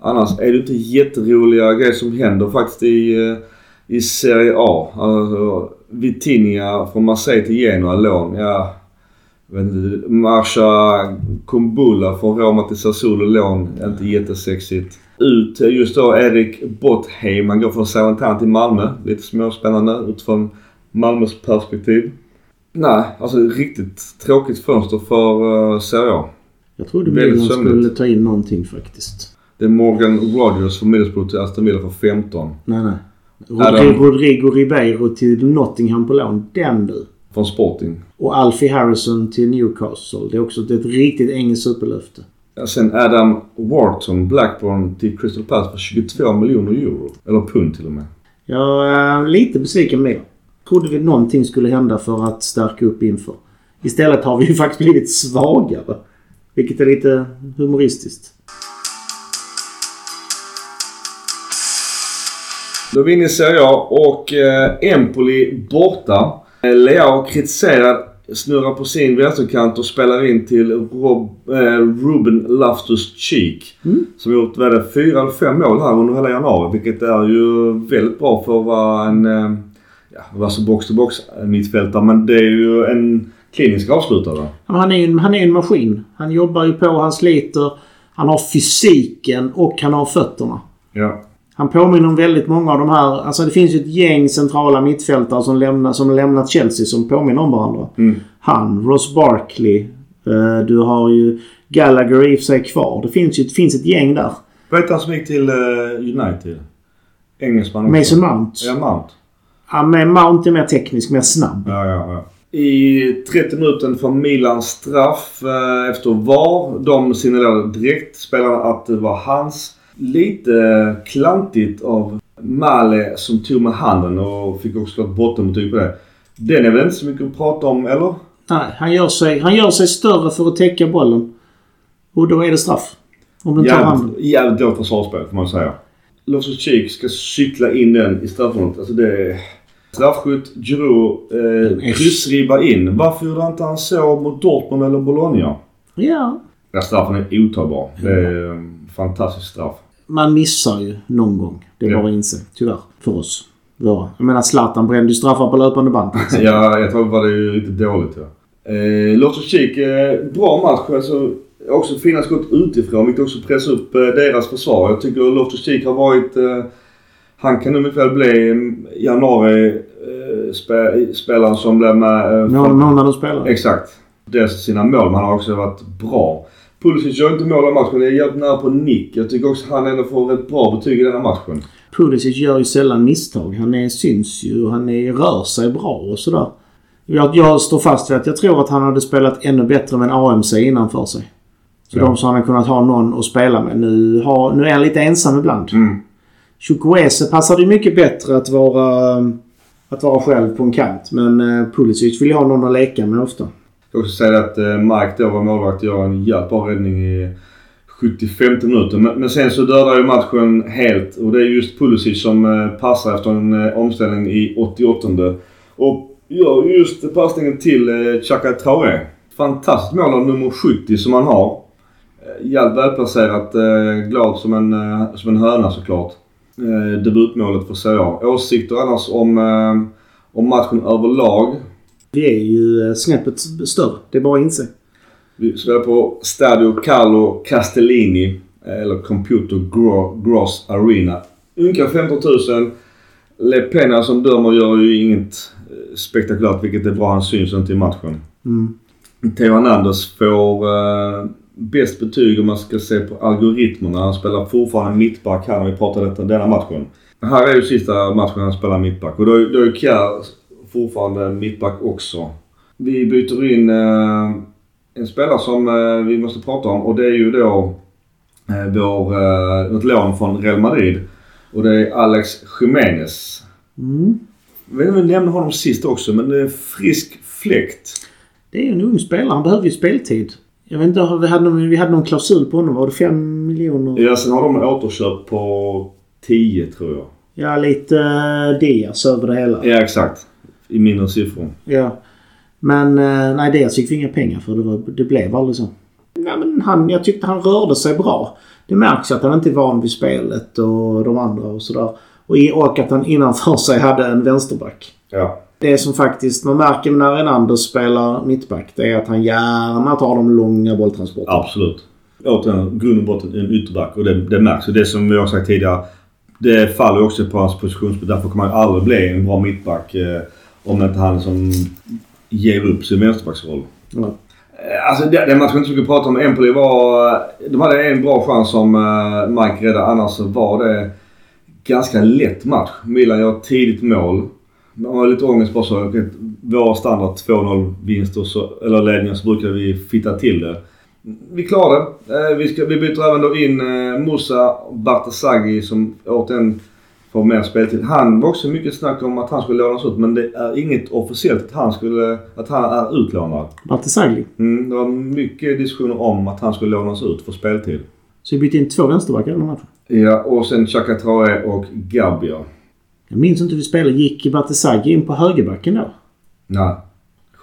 Annars är det inte jätteroliga grejer som händer faktiskt i, eh, i Serie A. Alltså, Vitinha från Marseille till Genoa, lån. Ja. Marsha Kumbula från Roma till Sassuolo, lån. Inte jättesexigt. Ut just då Erik Bottheim. Han går från Salernitana till Malmö. Lite småspännande utifrån Malmös perspektiv. Nej, alltså riktigt tråkigt fönster för uh, Serie A. Jag trodde Milan skulle ta in någonting faktiskt. Det är Morgan Rogers från Middlesbrough till Aston Villa för 15. Nej, nej. Rodrigo, Rodrigo Ribeiro till Nottingham på lån. Den du. Från Sporting. Och Alfie Harrison till Newcastle. Det är också ett riktigt engelskt superlöfte. Ja, sen Adam Wharton, Blackburn till Crystal Palace för 22 miljoner euro. Eller pund till och med. Jag är lite besviken med det. Trodde vi någonting skulle hända för att stärka upp inför. Istället har vi ju faktiskt blivit svagare. Vilket är lite humoristiskt. Då är vi inne i Serie A och eh, Empoli borta. Eh, Leao kritiserar, snurrar på sin vänsterkant och spelar in till Rob, eh, Ruben Loftus-Cheek. Mm. Som gjort vad det, fyra eller fem mål här under hela januari. Vilket är ju väldigt bra för att vara en, eh, ja, vara så box-to-box mittfältare. Men det är ju en klinisk avslutare. Han är ju en, han är en maskin. Han jobbar ju på, han sliter. Han har fysiken och han har fötterna. Ja. Han påminner om väldigt många av de här... Alltså det finns ju ett gäng centrala mittfältare som, lämna, som lämnat Chelsea som påminner om varandra. Mm. Han, Ross Barkley. eh, du har ju Gallagher i och för sig kvar. Det finns ju det finns ett gäng där. Vad heter han som gick till eh, United? Engelsman också. Mason Mount. Ja, Mount. Ja, men Mount är mer teknisk, mer snabb. Ja, ja, ja. I 30 minuter för Milans straff eh, efter VAR. De signalerade direkt spelarna att det var hans. Lite klantigt av Male som tog med handen och fick också ett bottenbetyg på det. Den är väl inte så mycket att prata om, eller? Nej, han gör, sig, han gör sig större för att täcka bollen. Och då är det straff. Om den tar handen. Jävligt, jävligt dåligt försvarsspel får man säga. Loftus Cheek ska cykla in den i straffområdet. Alltså det är... Straffskytt, Giroud, eh, är- kryssribba in. Varför gjorde inte han så mot Dortmund eller Bologna? Ja. Den straffen är otagbar. Det är en fantastisk straff. Man missar ju någon gång. Det är Ja. bara att inse. Tyvärr. För oss. Våra. Jag menar Zlatan brände ju straffar på löpande band. ja, jag tror det var det riktigt dåligt. Ja. Eh, Loftus Cheek, eh, bra match. Alltså, också fina skott utifrån vilket också pressar upp eh, deras försvar. Jag tycker Loftus Cheek har varit... Eh, han kan mycket väl bli mm, januari eh, som blev med... Eh, Någon, från- någon när de spelar. Exakt. Dels sina mål, men han har också varit bra. Pulisic gör inte mål i matchen. Det är jävligt nära på nick. Jag tycker också han ändå får ett bra betyg i den här matchen. Pulisic gör ju sällan misstag. Han är, syns ju och han är, rör sig bra och sådär. Jag, jag står fast vid att jag tror att han hade spelat ännu bättre med en AMC innanför sig. Så Ja. de som han hade kunnat ha någon att spela med. Nu, har, nu är han lite ensam ibland. Mm. Chukwueze passade ju mycket bättre att vara, att vara själv på en kant. Men eh, Pulisic vill ju ha någon att leka med ofta. Jag ska också säga att Mark Mike då var målvakt och gör en jävligt bra räddning i 75 minuter. Men, men sen så dödar ju matchen helt och det är just Pulisic som eh, passar efter en eh, omställning i 88 Och gör just passningen till Chaka Traoré. Fantastiskt mål av nummer 70 som han har. Jävligt välplacerat. Glad som en, som en höna såklart. Debutmålet för Serie A. Åsikter annars om, om matchen överlag? Vi är ju eh, snäppet större. Det är bara att inse. Vi spelar på Stadio Carlo Castellini, eller Computer Gro- Gross Arena. Ungefär 15 000. Le Pena som dömer gör ju inget eh, spektakulärt vilket är bra. Han syns inte i matchen. Mm. Theo Hernandez får uh, bäst betyg om man ska se på algoritmerna. Han spelar fortfarande mittback här när vi pratar detta, denna matchen. Här är ju sista matchen han spelar mittback och då, då är Kjär fortfarande mittback också. Vi byter in uh, en spelare som uh, vi måste prata om och det är ju då uh, vår, uh, ett lån från Real Madrid. Och det är Alex Jiménez. Mm. Jag vet inte om vi nämnde honom sist också men det är frisk fläkt. Det är en ung spelare. Han behöver ju speltid. Jag vet inte, vi hade någon, vi hade någon klausul på honom. Var det 5 miljoner? Ja, sen har de återköp på 10 tror jag. Ja, lite uh, Diaz över det hela. Ja, exakt. I mindre siffror. Ja. Men uh, nej, Diaz fick vi inga pengar för. Det, var, det blev aldrig så. Nej, men han, jag tyckte han rörde sig bra. Det märks att han inte är van vid spelet och de andra och sådär. Och, och att han innanför sig hade en vänsterback. Ja. Det som faktiskt man märker när Renander spelar mittback det är att han gärna tar de långa bolltransporterna. Absolut. Återigen, grund och botten en ytterback och det, det märks. Och det som vi har sagt tidigare. Det faller också på hans positionsspel. Därför kommer han aldrig bli en bra mittback eh, om inte han som ger upp sin vänsterbacksroll. Ja. Eh, Alltså det- den matchen inte att prata om. Empoli var... De hade en bra chans som eh, Mike räddade. Annars var det ganska lätt match. Milan gör tidigt mål. Man har lite ångest bara så. Vår standard 2-0 vinst och så, eller ledningar så brukar vi fitta till det. Vi klarar det. Eh, Vi, ska, vi byter även då in eh, Musa Bartasaghi som återigen får mer speltid. Han var också mycket snack om att han skulle lånas ut men det är inget officiellt att han, skulle, att han är utlånad. Bartesagli. Mm, det var mycket diskussioner om att han skulle lånas ut för speltid. Så vi bytte in två vänsterbackar i den matchen. Ja, och sen Chaka Traoré och Gabia. Jag minns inte hur vi spelade. Gick Bartesagli in på högerbacken då? Nej.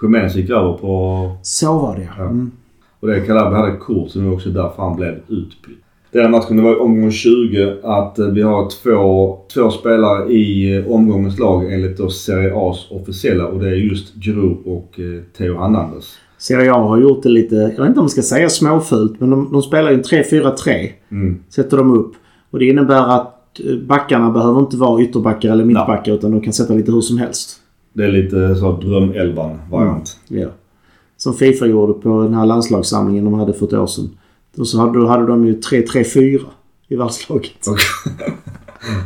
Jiménez gick över på... Så var det Ja. Mm. Och det Calabria hade kort så det var också därför han blev utbytt. Den matchen, det var i omgång 20 att eh, vi har två, två spelare i eh, omgångens lag enligt då Serie A's officiella och det är just Giroud och eh, Theo Hernandez. Serie A har gjort det lite, jag vet inte om man ska säga småfult, men de, de spelar ju en 3-4-3. Mm. Sätter de upp. Och det innebär att backarna behöver inte vara ytterbackar eller mittbackar utan de kan sätta lite hur som helst. Det är lite så drömelvan-variant. Ja. Som Fifa gjorde på den här landslagssamlingen de hade för ett år sedan. Och så hade, då hade de ju 3-3-4 i världslaget.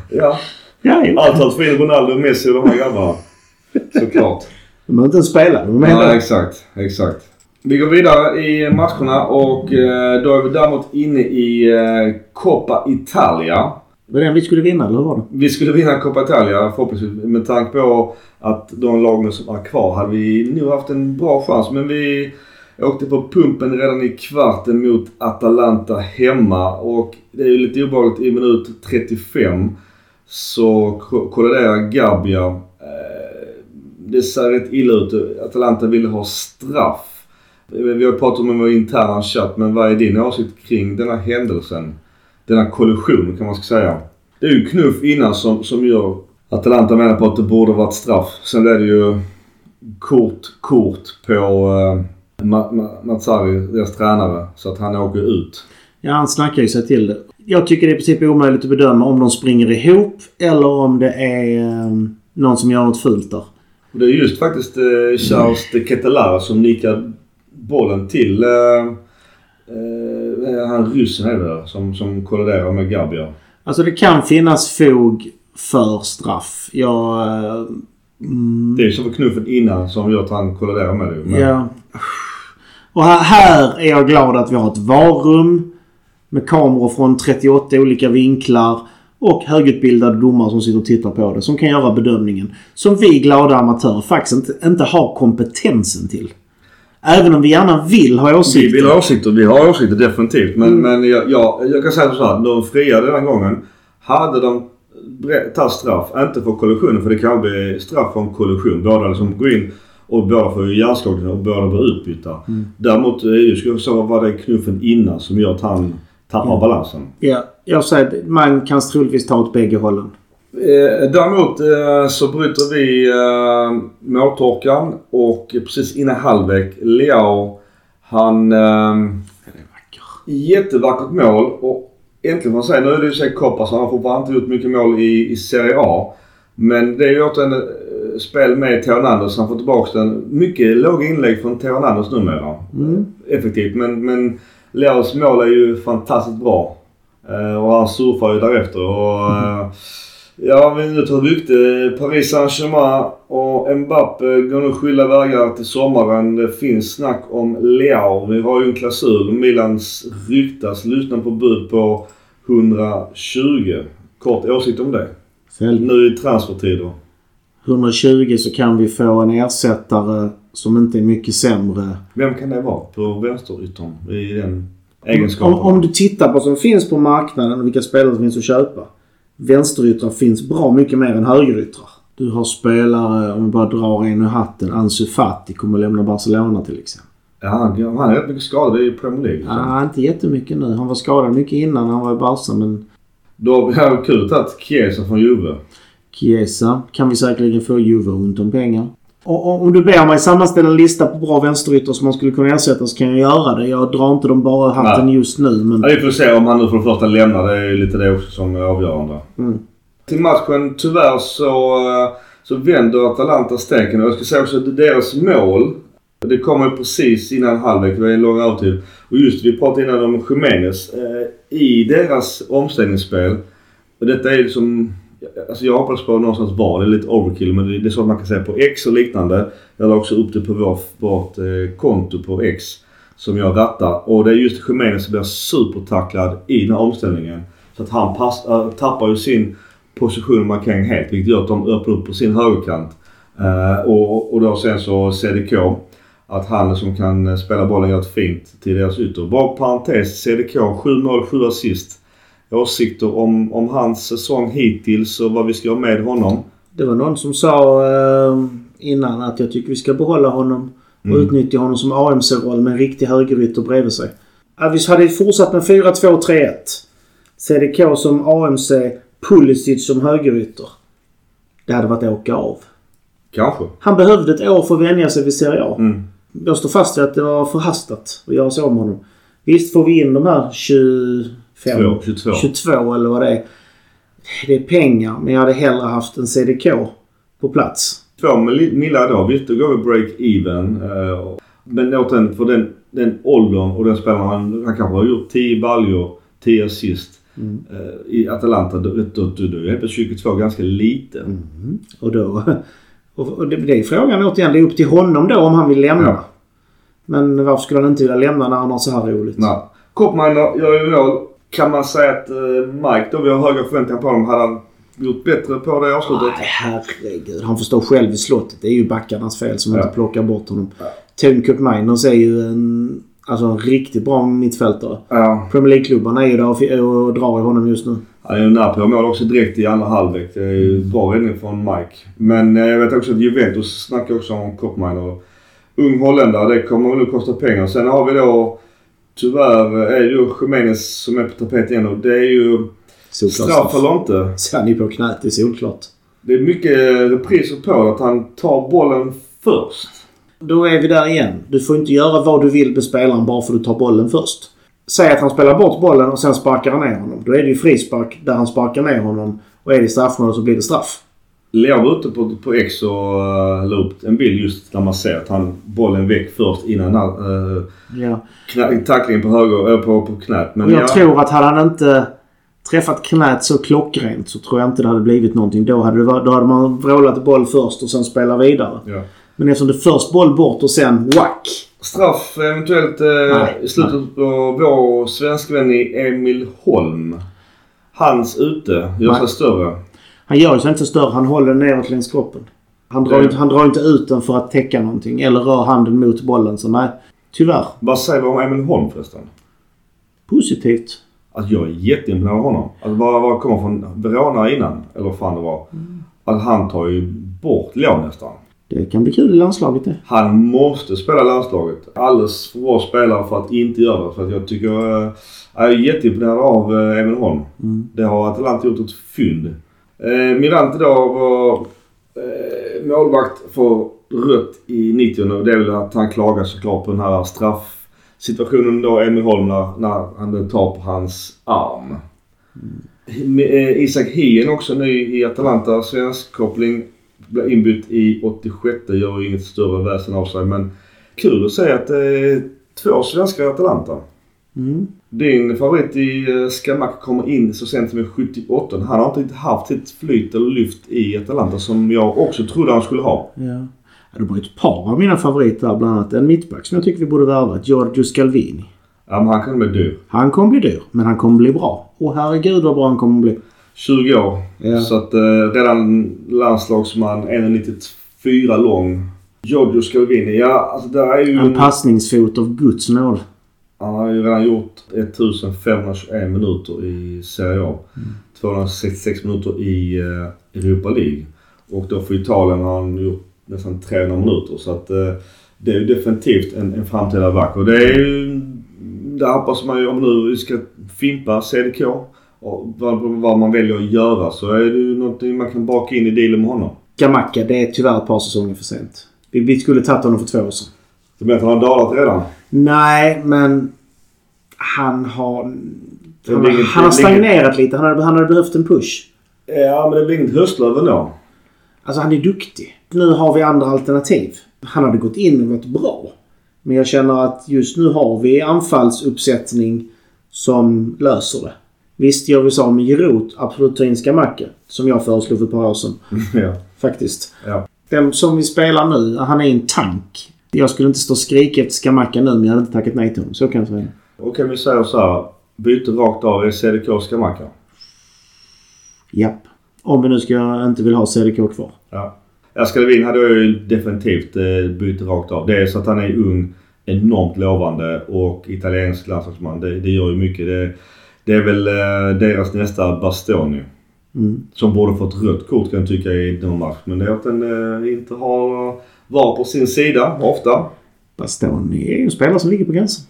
Ja. Ja, ja. Allt för in Ronaldo, Messi och de här grabbarna. Såklart. De behöver inte ens spela. De är Ja, exakt. Exakt. Vi går vidare i matcherna och eh, då är vi däremot inne i eh, Coppa Italia. Var det den vi skulle vinna eller hur var det? Vi skulle vinna Coppa Italia förhoppningsvis. Med tanke på att de lagen som är kvar hade vi nog haft en bra chans. Men vi jag åkte på pumpen redan i kvarten mot Atalanta hemma. Och det är ju lite obehagligt i minut 35 så kolliderar Gabia. Eh, det ser rätt illa ut. Atalanta ville ha straff. Vi har pratat om vår interna chatt men vad är din åsikt kring denna händelsen? Denna kollision kan man ska säga. Det är ju knuff innan som, som gör Atalanta menar på att det borde varit straff. Sen blev det ju kort, kort på eh, Ma- Ma- Mazzari, deras tränare. Så att han åker ut. Ja, han snackar ju sig till det. Jag tycker det är i princip omöjligt att bedöma om de springer ihop eller om det är eh, någon som gör något fult där. Det är just faktiskt eh, Charles de Ketelara som nickar bollen till eh, eh, han ryssen är det som, som kolliderar med Gabia. Alltså det kan finnas fog för straff. Jag... eh, Mm, Det är ju som för knuffen innan som gör att han kolliderar med det. Men- ja. Och här, här är jag glad att vi har ett varrum med kameror från 38 olika vinklar och högutbildade domare som sitter och tittar på det. Som kan göra bedömningen. Som vi glada amatörer faktiskt inte, inte har kompetensen till. Även om vi gärna vill ha Vi åsikter. vill ha åsikter. Vi har åsikter definitivt. Men, men jag, jag, jag kan säga så här. De friade den gången. Hade de tagit straff, inte för kollisionen för det kan bli straff för en kollision. Båda liksom går in och båda får ju hjärnskakning och båda blir utbytta. Däremot är ju, skulle jag säga, var det knuffen innan som gör att han tappar balansen. Ja, jag säger att man kan troligtvis ta åt bägge hållen. Eh, däremot eh, så bryter vi eh, måltorkan och precis innan halvlek, Leao, han... Eh, jättevackert mål och äntligen får man säga, nu är det ju sig Koppa så han har fortfarande inte gjort mycket mål i, i Serie A. Men det är ju återigen eh, spel med Theo Hernandez. Han får tillbaka den. Mycket låga inlägg från Theo Hernandez numera. Mm. Effektivt. Men, men Leos mål är ju fantastiskt bra. Eh, och han surfar ju därefter. Och, eh, ja, vi nu tar rykte. Paris Saint-Germain och Mbappé går nu skilda vägar till sommaren. Det finns snack om Leao. Vi har ju en klausul. Milans ryktas lyssna på bud på 120. Kort åsikt om det. Nu i transfertider. 120 så kan vi få en ersättare som inte är mycket sämre. Vem kan det vara på vänsteryttern i den egenskapen? Om, om du tittar på vad som finns på marknaden och vilka spelare som finns att köpa. Vänsteryttrar finns bra mycket mer än högeryttrar. Du har spelare, om vi bara drar en ur hatten, Ansu Fati kommer lämna Barcelona till exempel. Ja, han, han är rätt mycket skadad i Premier League. Ja, inte jättemycket nu. Han var skadad mycket innan han var i Barca men Då har det kul att Chiesa från Juve. Chiesa kan vi säkerligen få Juve ont om pengar. Och, om du ber mig sammanställa en lista på bra vänsteryttrar som man skulle kunna ersätta så kan jag göra det. Jag drar inte dem bara hatten Nej. just nu men... Ja, vi får se om han nu för det första lämnar. Det är ju lite det också som är avgörande. Mm. Till matchen tyvärr så, eh, så vänder Atalanta steken. Och jag ska säga också att deras mål. Det kommer precis innan halvlek. Det är en lång övertid. Och just vi pratade innan om Jiménez. Eh, I deras omställningsspel. Och detta är liksom... Alltså jag hoppas på någonstans VAR. Det är lite overkill men det är så man kan säga på X och liknande. Jag la också upp det på vår, vårt eh, konto på X. Som jag rattar. Och det är just Khemenez som blir supertacklad i den här omställningen. Så att han pass, äh, tappar ju sin position man kan helt. Vilket gör att de öppnar upp på sin högerkant. Eh, och, och då sen så CDK. Att han som kan spela bollen gör ett fint till deras ytter. Bara parentes. CDK 7 mål, 7 assist åsikter om, om hans säsong hittills och vad vi ska ha med honom. Det var någon som sa ehm, innan att jag tycker vi ska behålla honom och mm. utnyttja honom som AMC-roll med en riktig högerytter bredvid sig. Vi hade fortsatt med 4-2-3-1. CDK som AMC, Pulisic som högerytter. Det hade varit att åka av. Kanske. Han behövde ett år för att vänja sig vid Serie A. Mm. Jag står fast vid att det var förhastat att göra så av med honom. Visst får vi in de här 20... 5, 22. 22 eller vad det är. Det är pengar men jag hade hellre haft en CDK på plats. Två millar idag. Visst, då går vi break-even. Eh, men återigen, för den, den åldern och den spelaren, han kanske har gjort 10 baljor, 10 assist. Mm. Eh, I Atalanta, då, då, då, då är det 22 ganska lite. Mm. Och då... Och det, det är frågan återigen. Det är upp till honom då om han vill lämna. Ja. Men varför skulle han inte vilja lämna när han har så här roligt? Nej. Koppmeier gör ju mål kan man säga att eh, Mike då, vi har höga förväntningar på honom. Hade han gjort bättre på det avslutet? Nej, herregud. Han får stå själv i slottet. Det är ju backarnas fel som Ja. inte plockar bort honom. Ja. Kurt Miners är ju en, alltså en riktigt bra mittfältare. Ja. Premier League-klubbarna är ju där och, och drar i honom just nu. Han är ju nära på mål också direkt i andra halvlek. Det är ju bra räddning från Mike. Men eh, jag vet också att Juventus snackar också om Koppminer. Ung holländare, det kommer nog kosta pengar. Sen har vi då tyvärr är det ju Jiménez som är på tapet igen och det är ju Solklart straff eller inte. Så han är på knät, det är solklart. Det är mycket repriser på att han tar bollen först. Då är vi där igen. Du får inte göra vad du vill med spelaren bara för att du tar bollen först. Säg att han spelar bort bollen och sen sparkar han ner honom. Då är det ju frispark där han sparkar ner honom. Och är det straffmål så blir det straff. Leo var ute på, på X och uh, la upp en bild just där man ser att han bollen väck först innan uh, Ja. knä, tacklingen på höger, äh, på, på knät. Men jag ja, tror att hade han inte träffat knät så klockrent så tror jag inte det hade blivit någonting. Då hade, det, då hade man vrålat boll först och sen spelat vidare. ja. Men eftersom det först boll bort och sen whack. Straff eventuellt eh, Nej, i slutet på vår svenskvän Emil Holm. Hans ute gör sig Nej. större. Han gör ju sig inte större. Han håller den neråt längs kroppen. Han drar, Nej. inte, han drar inte ut den för att täcka någonting. Eller rör handen mot bollen. Så nej, tyvärr. Vad säger du om Emil Holm förresten? Positivt. Alltså jag är jätteimponerad av honom. Alltså vad, vad kommer från Verona innan, eller vad fan det var. Att han tar ju bort Leo nästan. Det kan bli kul i landslaget det. Han måste spela landslaget. Alldeles för bra spelare för att inte göra det. För att jag tycker... eh, Jag är jätteimponerad av eh, Emil Holm. Mm. Det har Atalanta gjort ett fynd. Eh, Mirante då var eh, målvakt för rött i 90 och det är väl att han klagar såklart på den här straffsituationen då Emil Holm när, när han tar på hans arm. Mm. Eh, eh, Isak Hien också ny i Atalanta. Svensk koppling. Blev inbytt i 86. Gör ju inget större väsen av sig men kul att se att det är två svenskar i Atalanta. Mm. Din favorit i eh, Skamak kommer in så sent som i 78. Han har inte haft sitt flyt eller lyft i Atalanta som jag också trodde han skulle ha. Ja. Det var ett par av mina favoriter bland annat en mittback som jag tycker vi borde värva. Giorgio Scalvini. Ja, men han kan bli dyr. Han kommer bli dyr, men han kommer bli bra. Och herregud vad bra han kommer bli. 20 år. Ja. Så att eh, redan landslagsman, 1,94 lång. Giorgio Scalvini, ja alltså det är ju... En passningsfot av Guds nåd. Han har ju redan gjort 1521 minuter i Serie A. 266 minuter i eh, Europa League. Och då för Italien har han gjort nästan 300 minuter. Så att eh, det är ju definitivt en, en framtida back. Och det är ju... Där hoppas man ju om nu vi ska fimpa CDK och vad, vad man väljer att göra så är det ju någonting man kan baka in i dealen med honom. Gamacka, det är tyvärr ett par säsonger för sent. Vi, vi skulle tagit honom för två år sedan. Du menar att han har dalat redan? Nej, men han har... Han, inget- han har stagnerat lite. Han hade, han hade behövt en push. Ja, men det blir inget höstlöv ändå. Alltså han är duktig. Nu har vi andra alternativ. Han hade gått in och varit bra. Men jag känner att just nu har vi anfallsuppsättning som löser det. Visst gör vi så med Giroud, absolut ta in Skamacka. Som jag föreslog för ett par år sedan. ja. Faktiskt. Ja. Den som vi spelar nu, han är en tank. Jag skulle inte stå och skrika efter Skamacka nu, men jag hade inte tackat nej till honom. Så kan jag säga. Okej, vi säger så här. Byte rakt av är CDK Skamacka. Japp. Om vi nu ska inte vill ha CDK kvar. Ja. Skalvin hade jag ju definitivt eh, bytt rakt av. Det är så att han är ung, enormt lovande och italiensk landslagsman. Det, det gör ju mycket. Det, det är väl eh, deras nästa Bastoni. Mm. Som borde fått rött kort kan jag tycka i någon match. Men det är att den eh, inte har VAR på sin sida ofta. Bastoni är ju en spelare som ligger på gränsen.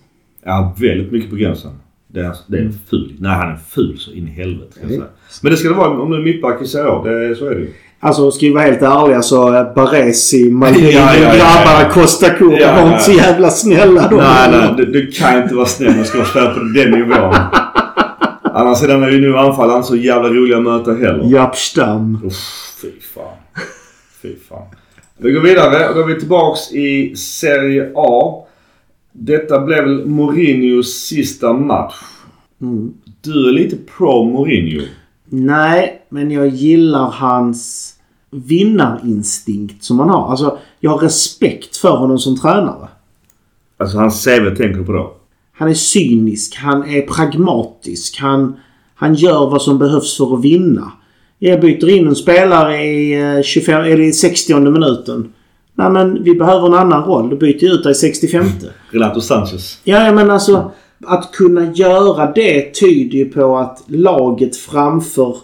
Ja, väldigt mycket på gränsen. Det är, det är en ful. Nej, han är ful så in i helvete ska jag Mm. säga. Men det ska det vara om du är mittback i Serie A. Det, så är det ju. Alltså ska vi vara helt ärliga så eh, Baresi, Maldini, Ja, ja, ja, grabbarna. Costa Curta Ja, var inte så jävla snälla de. Nej, nej. Du, du kan inte vara snäll och ska spela på den nivån. Annars är den ju nu anfall inte så jävla roliga att möta heller. Jappstam. Uff, fy fan. Fy fan. Vi går vidare. Då är vi tillbaks i Serie A. Detta blev väl Mourinhos sista match. Mm. Du är lite pro Mourinho. Nej, men jag gillar hans vinnarinstinkt som han har. Alltså, jag har respekt för honom som tränare. Alltså hans CV tänker på då. Han är cynisk, han är pragmatisk, han, han gör vad som behövs för att vinna. Jag byter in en spelare i, eh, 25, eller i 60 minuten. Nej men vi behöver en annan roll. Då byter jag ut dig i 65. Renato Sanchez. Ja, men alltså att kunna göra det tyder ju på att laget framför...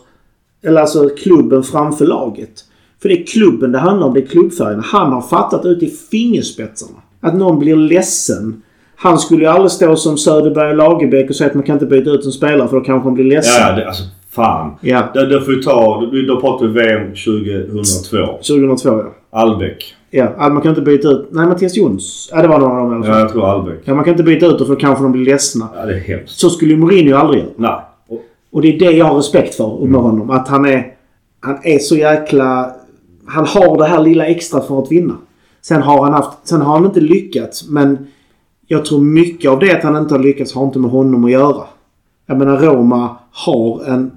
Eller alltså klubben framför laget. För det är klubben det handlar om. Det är klubbfärgerna. Han har fattat ut i fingerspetsarna att någon blir ledsen. Han skulle ju aldrig stå som Söderberg och Lagerbäck och säga att man kan inte byta ut en spelare för då kanske han blir ledsen. Ja, det, alltså fan. Ja. Det, det får vi ta. Då, pratar vi VM 2002. 2002 ja. Albeck. Ja, man kan inte byta ut... Nej, Mattias Jons. Ja, det var någon av dem i alla Ja, fall. jag tror Albeck. Ja, man kan inte byta ut dem för kanske de blir ledsna. Ja, det är hemskt. Så skulle ju Mourinho aldrig göra. Nej. Och, Och det är det jag har respekt för med honom. Att han är, han är så jäkla... Han har det här lilla extra för att vinna. Sen har han haft... Sen har han inte lyckats men jag tror mycket av det att han inte har lyckats har inte med honom att göra. Jag menar Roma har en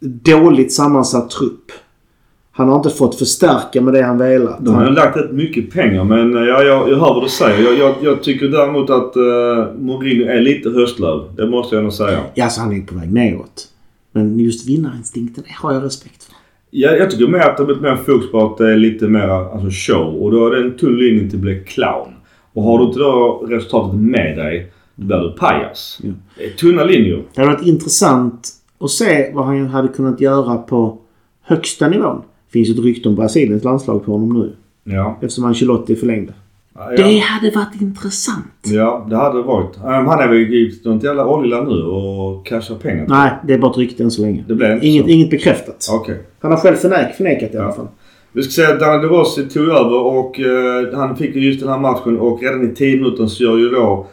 dåligt sammansatt trupp. Han har inte fått förstärka med det han velat. de har ju lagt rätt mycket pengar men eh, ja, jag, jag hör vad du säger. Jag, jag, jag tycker däremot att uh, Mourinho är lite höstlöv. Det måste jag nog säga. Ja, så han är på väg neråt. Men just vinnarinstinkten det har jag respekt för. Ja, jag tycker mer att det har blivit mer fokus på att det är lite mer alltså show. Och då är det en tunn linje till att bli clown. Och har du inte då resultatet med dig, då blir du pajas. Ja. Tunna linjer. Det hade varit intressant att se vad han hade kunnat göra på högsta nivån. Det finns ett rykte om Brasiliens landslag på honom nu. Ja. Eftersom Ancelotti förlängde. Ja, Det hade varit intressant. ja, det hade det varit. Um, han är väl i något jävla oljeland nu och cashar pengar. Nej, det är bara ett rykte än så länge. Det blev Inget, så. inget bekräftat. Okej. Han har själv förnek, förnekat i alla Ja. fall. Vi ska säga att Daniel De Rossi tog över och eh, han fick ju just den här matchen och redan i 10 minuter så gör ju då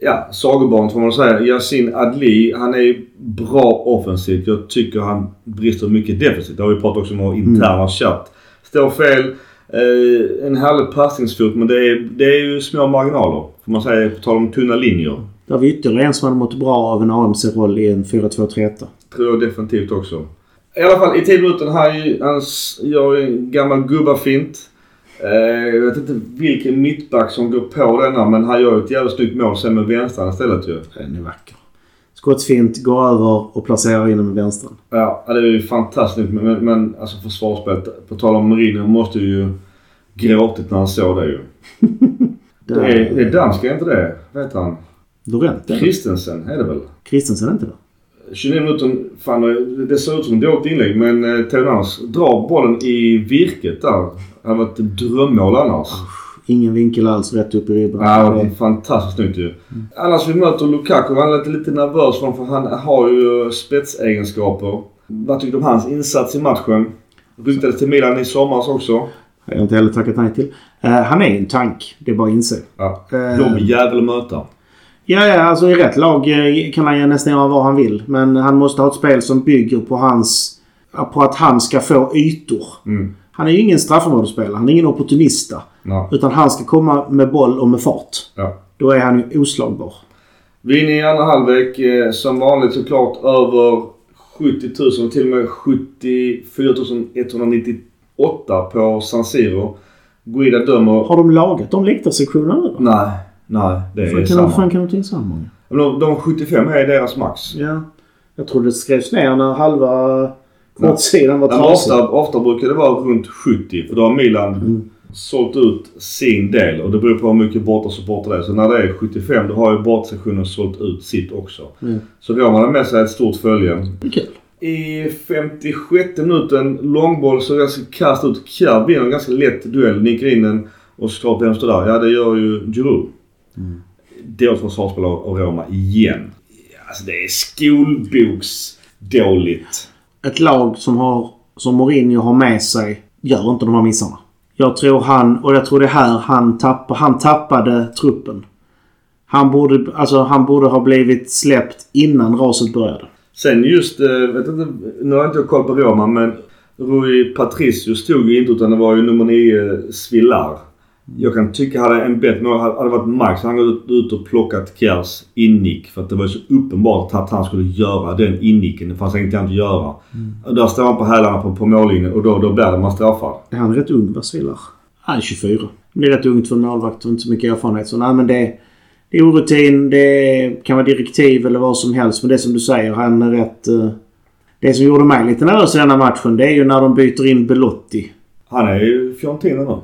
ja, sagobarn får man säga. Yasin Adli, han är bra offensivt. Jag tycker han brister mycket defensivt. Det har vi pratat också om vår interna chatt. Står fel. Eh, en härlig passningsfot men det är, det är ju små marginaler. Får man säga på tal om tunna linjer. Där har vi ytterligare en som hade mått bra av en AMC-roll i en 4-2-3-1. Tror jag definitivt också. I alla fall i 10 minuter han gör en gammal gubbafint. Eh, jag vet inte vilken mittback som går på denna men han gör ett jävligt snyggt mål sen med vänstern istället ju. Den är vacker. Skottsfint, går över och placerar in den med vänstern. Ja, det är ju fantastiskt men, men, alltså försvarsspelet. På tal om Mourinho måste ju gråtit när han såg det ju. Det är, det är dansk, är inte det? Vad heter han? Dorent, eller? Christensen är det väl? Kristensen är inte det? 29 minuter, fan det ser ut som ett dåligt inlägg men eh, Telenars drar bollen i virket där. Det hade varit drömmål annars. Ingen vinkel alls rätt upp i ribban. Ja, fantastiskt snyggt ju. Annars vi möter Lukaku. Han är lite, nervös för han har ju spetsegenskaper. Vad tycker du om hans insats i matchen? Ryktades till Milan i somras också. har jag inte heller tackat nej till. Eh, han är en tank. Det är bara att inse. Ja. Eh, Jobbig jävel att möta. Ja, ja, alltså i rätt lag eh, kan han ju nästan göra vad han vill. Men han måste ha ett spel som bygger på hans... På att han ska få ytor. Mm. Han är ju ingen straffområdesspelare. Han är ingen opportunista. Ja. Utan han ska komma med boll och med fart. ja. Då är han ju oslagbar. Vi är inne i andra halvlek. Eh, som vanligt såklart över 70 000 och till och med 74 198 på San Siro. Guida dömer... Har de lagat de läktarsektionerna nu? Nej, nej. Det är Fan, samma. de, fan kan de ta in så här många? De, de 75 är deras max. Ja. Jag trodde det skrevs ner när halva kortsidan var trasig. ofta, ofta brukar det vara runt 70 för då har Milan Mm. sålt ut sin del och det beror på hur mycket bortasupporter det är. Så när det är 75 då har ju bortasektionen sålt ut sitt också. Mm. Så Roman har med sig ett stort följe. Kul. I 56 minuten långboll så ganska kast ut. Kjaer vinner en ganska lätt duell. Nickar in den och såklart vem står där? Ja det gör ju Giroud. Mm. Dåligt försvarsspel av Roma igen. Alltså det är skolboksdåligt. Ett lag som, har, som Mourinho har med sig gör inte de här missarna. Jag tror han, och jag tror det är här han, tapp, han tappade truppen. Han borde, alltså, han borde ha blivit släppt innan raset började. Sen just, eh, vet inte, nu har jag inte koll på Roma men Rui Patricio stod ju inte utan det var ju nummer 9 Svillar. Jag kan tycka hade en bättre mål hade varit Max han gått ut och plockat Kjärs innick för att det var ju så uppenbart att han skulle göra den innicken. Det fanns ingenting annat att göra. Och där står han på hälarna på, på mållinjen och då, då blir det man straffar. Är han rätt ung, Vasillar? Han är 24. Det är rätt ungt för en målvakt och inte så mycket erfarenhet. Så nej, men det, det är orutin, det kan vara direktiv eller vad som helst. Men det som du säger, han är rätt... eh, Det som gjorde mig lite nervös i denna matchen, det är ju när de byter in Belotti. Han är ju Fiorentina nu.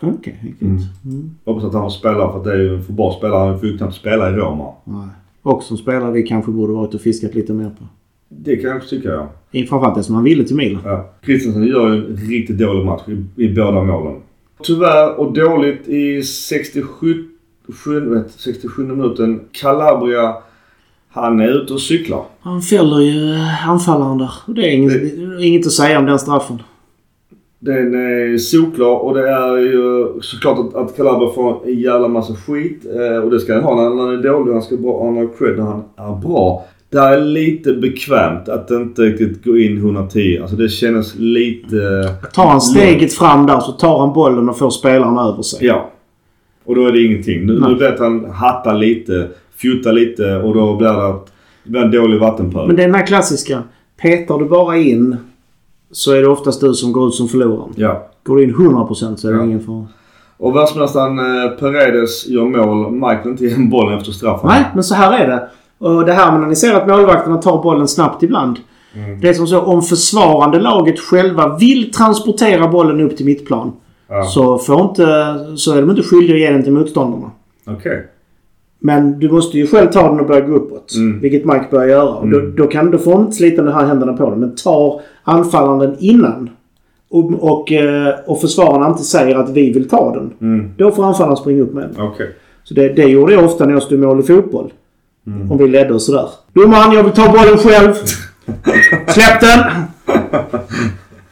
Okej, okay, Mm. Jag hoppas att han får spela för att det är ju en för bra spelare. Han får ju knappt spela i Roma. Nej. Och som spelare vi kanske borde varit och fiskat lite mer på. Det kan jag också tycka ja. I- Framförallt det som han ville till Milan. Ja. Christensen gör ju en riktigt dålig match i, i båda målen. Tyvärr och dåligt i 67, sju- vet, 67 minuten. Calabria, han är ute och cyklar. Han fäller ju eh, anfallaren där. Och det är inget, inget att säga om den straffen. Den är solklar och det är ju såklart att, att Calabria får en jävla massa skit. Eh, och det ska han ha när han är dålig. Han ska bra, han har cred när han är bra. Det är lite bekvämt att inte riktigt går in 110. Alltså det känns lite... Tar han steget fram där så tar han bollen och får spelaren över sig. Ja. Och då är det ingenting. Nu, Nej. nu vet han hatta lite, fjutta lite och då blir det, att- det blir en dålig vattenpöl. Men det är den här klassiska. Petar du bara in så är det oftast du som går ut som förloraren. Ja. Går du in 100% så är det Ja. ingen fara. Och världsmästaren eh, Paredes gör mål. Michael inte igen bollen efter straffen. Nej, men så här är det. Och det här med när ni ser att målvakterna tar bollen snabbt ibland. Mm. Det är som så om försvarande laget själva vill transportera bollen upp till mittplan. Ja. Så, får inte, så är de inte skyldiga att ge den till motståndarna. Okej. Men du måste ju själv ta den och börja gå uppåt. Mm. Vilket Mike börjar göra. Och Då, då, kan, då får han inte slita de här händerna på den. Men tar anfallaren den innan och, och, eh, och försvararna inte säger att vi vill ta den. Mm. Då får anfallaren springa upp med den. Okej. Så det, det gjorde jag ofta när jag stod i mål i fotboll. Mm. Om vi ledde och sådär. Domaren, jag vill ta bollen själv. Släpp den!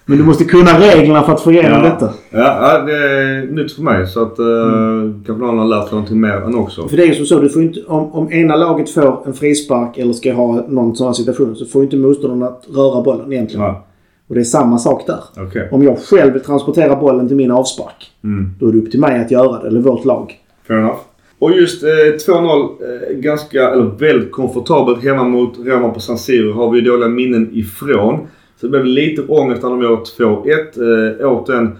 Men du måste kunna reglerna för att få igenom Ja. detta. Ja, det är nytt för mig så att uh, kanske någon har lärt sig någonting mer än också. För det är ju som så, du får inte, om, om ena laget får en frispark eller ska ha någon sån här situation så får inte motståndarna röra bollen egentligen. Ja, Och det är samma sak där. okej. Om jag själv vill transportera bollen till min avspark. Mm. Då är det upp till mig att göra det, eller vårt lag. Fair enough. Och just eh, 2-0, eh, ganska, eller väldigt komfortabelt hemma mot Roma på San Siro har vi dåliga minnen ifrån. Så det blev lite ångest när de gör 2-1. Eh, återigen,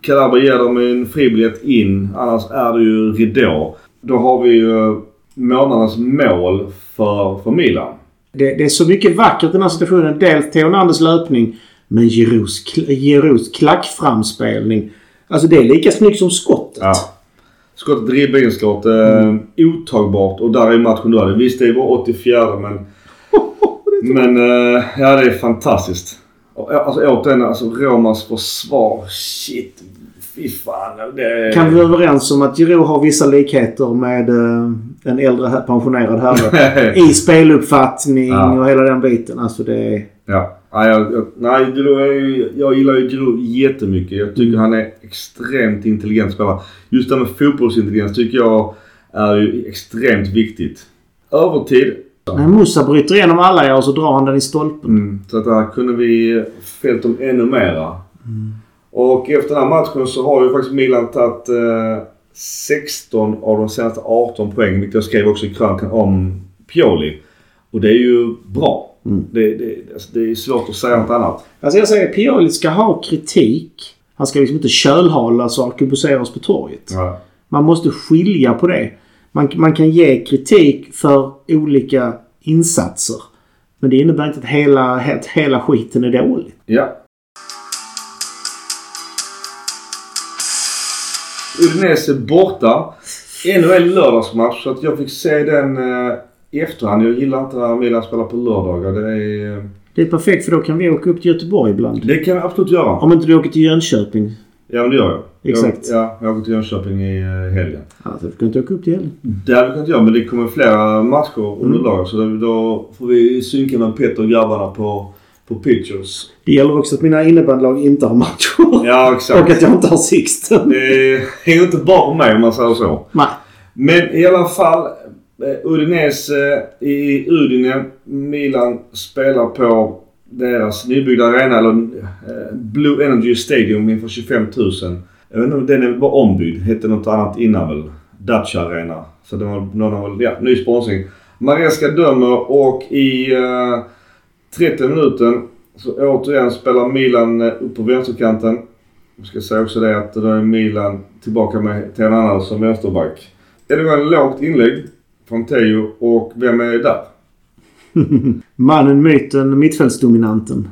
Calabria ger dem en fribiljett in. Annars är det ju ridå. Då har vi ju eh, månadens mål för, för Milan. Det, det är så mycket vackert i den här situationen. Dels Theo Hernandez löpning, men kl- Giroux klackframspelning. Alltså det är lika snyggt som skottet. Ja. Skottet dribblade in skott. Eh, otagbart och där är matchen död. Visst, det var 84 men... men eh, ja, det är fantastiskt. Alltså återigen, alltså Romas försvar. Shit. Fy fan. Det. Kan vi vara överens om att Giroud har vissa likheter med eh, en äldre pensionerad herre? I speluppfattning Ja. och hela den biten. Alltså det är... Ja. Nej, jag, nej jag gillar ju Giroud jättemycket. Jag tycker han är extremt intelligent spelare. Just det med fotbollsintelligens tycker jag är ju extremt viktigt. Övertid. När Musa bryter igenom alla år så drar han den i stolpen. Mm, så att där kunde vi fällt dem ännu mera. Och efter den här matchen så har ju faktiskt Milan tagit eh, 16 av de senaste 18 poängen. Vilket jag skrev också i krönikan om Pioli. Och det är ju bra. Det, det, alltså, det är svårt att säga något annat. Alltså jag säger Pioli ska ha kritik. Han ska liksom inte kölhalas och arkebuseras på torget. Ja. Man måste skilja på det. Man, man kan ge kritik för olika insatser. Men det innebär inte att hela, att hela skiten är dålig. ja. Udinese borta. Ännu en lördagsmatch så att jag fick se den eh, i efterhand. Jag gillar inte när Milan spelar på lördagar. Det, är, eh, Det är perfekt för då kan vi åka upp till Göteborg ibland. det kan vi absolut göra. Om inte du åker till Jönköping. Ja men det gör jag. Exakt. Jag, ja, jag åker till Jönköping i eh, helgen. Alltså, du kan inte åka upp till helgen. Det hade vi kunnat göra men det kommer flera matcher under dagen. Så då, får vi synka med Petter och grabbarna på, på pictures. Det gäller också att mina innebandylag inte har matcher. Ja och exakt. att jag inte har Sixten. Det hänger inte bara mig om man säger så. Nej. Men i alla fall. eh, Udinese i Udine. Milan spelar på deras nybyggda arena, eller eh, Blue Energy Stadium inför 25 000. Jag vet inte om den är bara ombyggd. Hette något annat innan väl. Dacia Arena. Så det var någon av, ja, ny sponsring. Maresca dömer och i eh, 30 minuten så återigen spelar Milan eh, upp på vänsterkanten. Jag ska säga också det att då är Milan tillbaka med en annan som vänsterback. Det var en lågt inlägg från Teo och vem är där? Mannen, myten, mittfältsdominanten.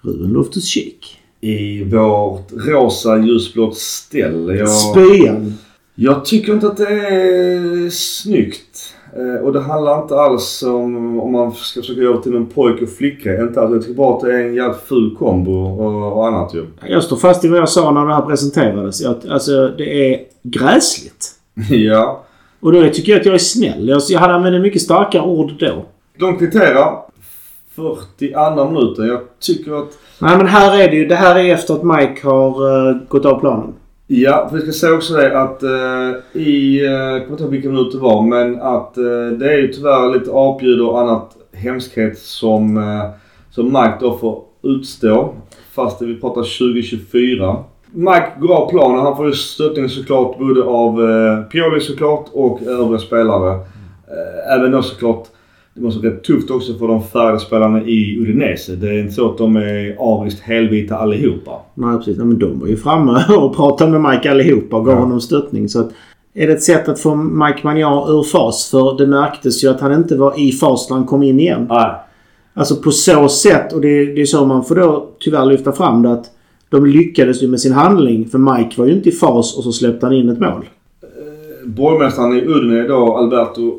Ruben Loftus-Cheek. I vårt rosa ljusblått ställ. Jag, Spyan. jag tycker inte att det är snyggt. Eh, och det handlar inte alls om om man ska försöka göra till en pojk och flicka. Inte alls. Jag tycker bara att det är en jävligt ful kombo och, och annat ju. Jag står fast i vad jag sa när det här presenterades. Jag, alltså, det är gräsligt. ja. Och då tycker jag att jag är snäll. Jag, jag hade använt mycket starkare ord då. De kvitterar. 42 minuten. Jag tycker att Nej men här är det ju. Det här är efter att Mike har uh, gått av planen. Ja, för vi ska säga också det att eh, i, eh, jag kommer inte ihåg vilka minuter det var, men att eh, det är ju tyvärr lite apljud och annat hemskhet som, eh, som Mike då får utstå. Fast vi pratar 2024. Mike går av planen. Han får ju stöttning såklart både av eh, Pioli såklart och övriga spelare. Eh, även då såklart det måste vara rätt tufft också för de färdiga spelarna i Udinese. Det är inte så att de är ariskt helvita allihopa. Nej precis. Nej, men de var ju framme och pratade med Mike allihopa och gav Ja. honom stöttning. Så att, är det ett sätt att få Mike Magnan ur fas? För det märktes ju att han inte var i fas när han kom in igen. Nej. Alltså på så sätt, och det, det är så man får då tyvärr lyfta fram det, att de lyckades ju med sin handling. För Mike var ju inte i fas och så släppte han in ett mål. Borgmästaren i Udine då, Alberto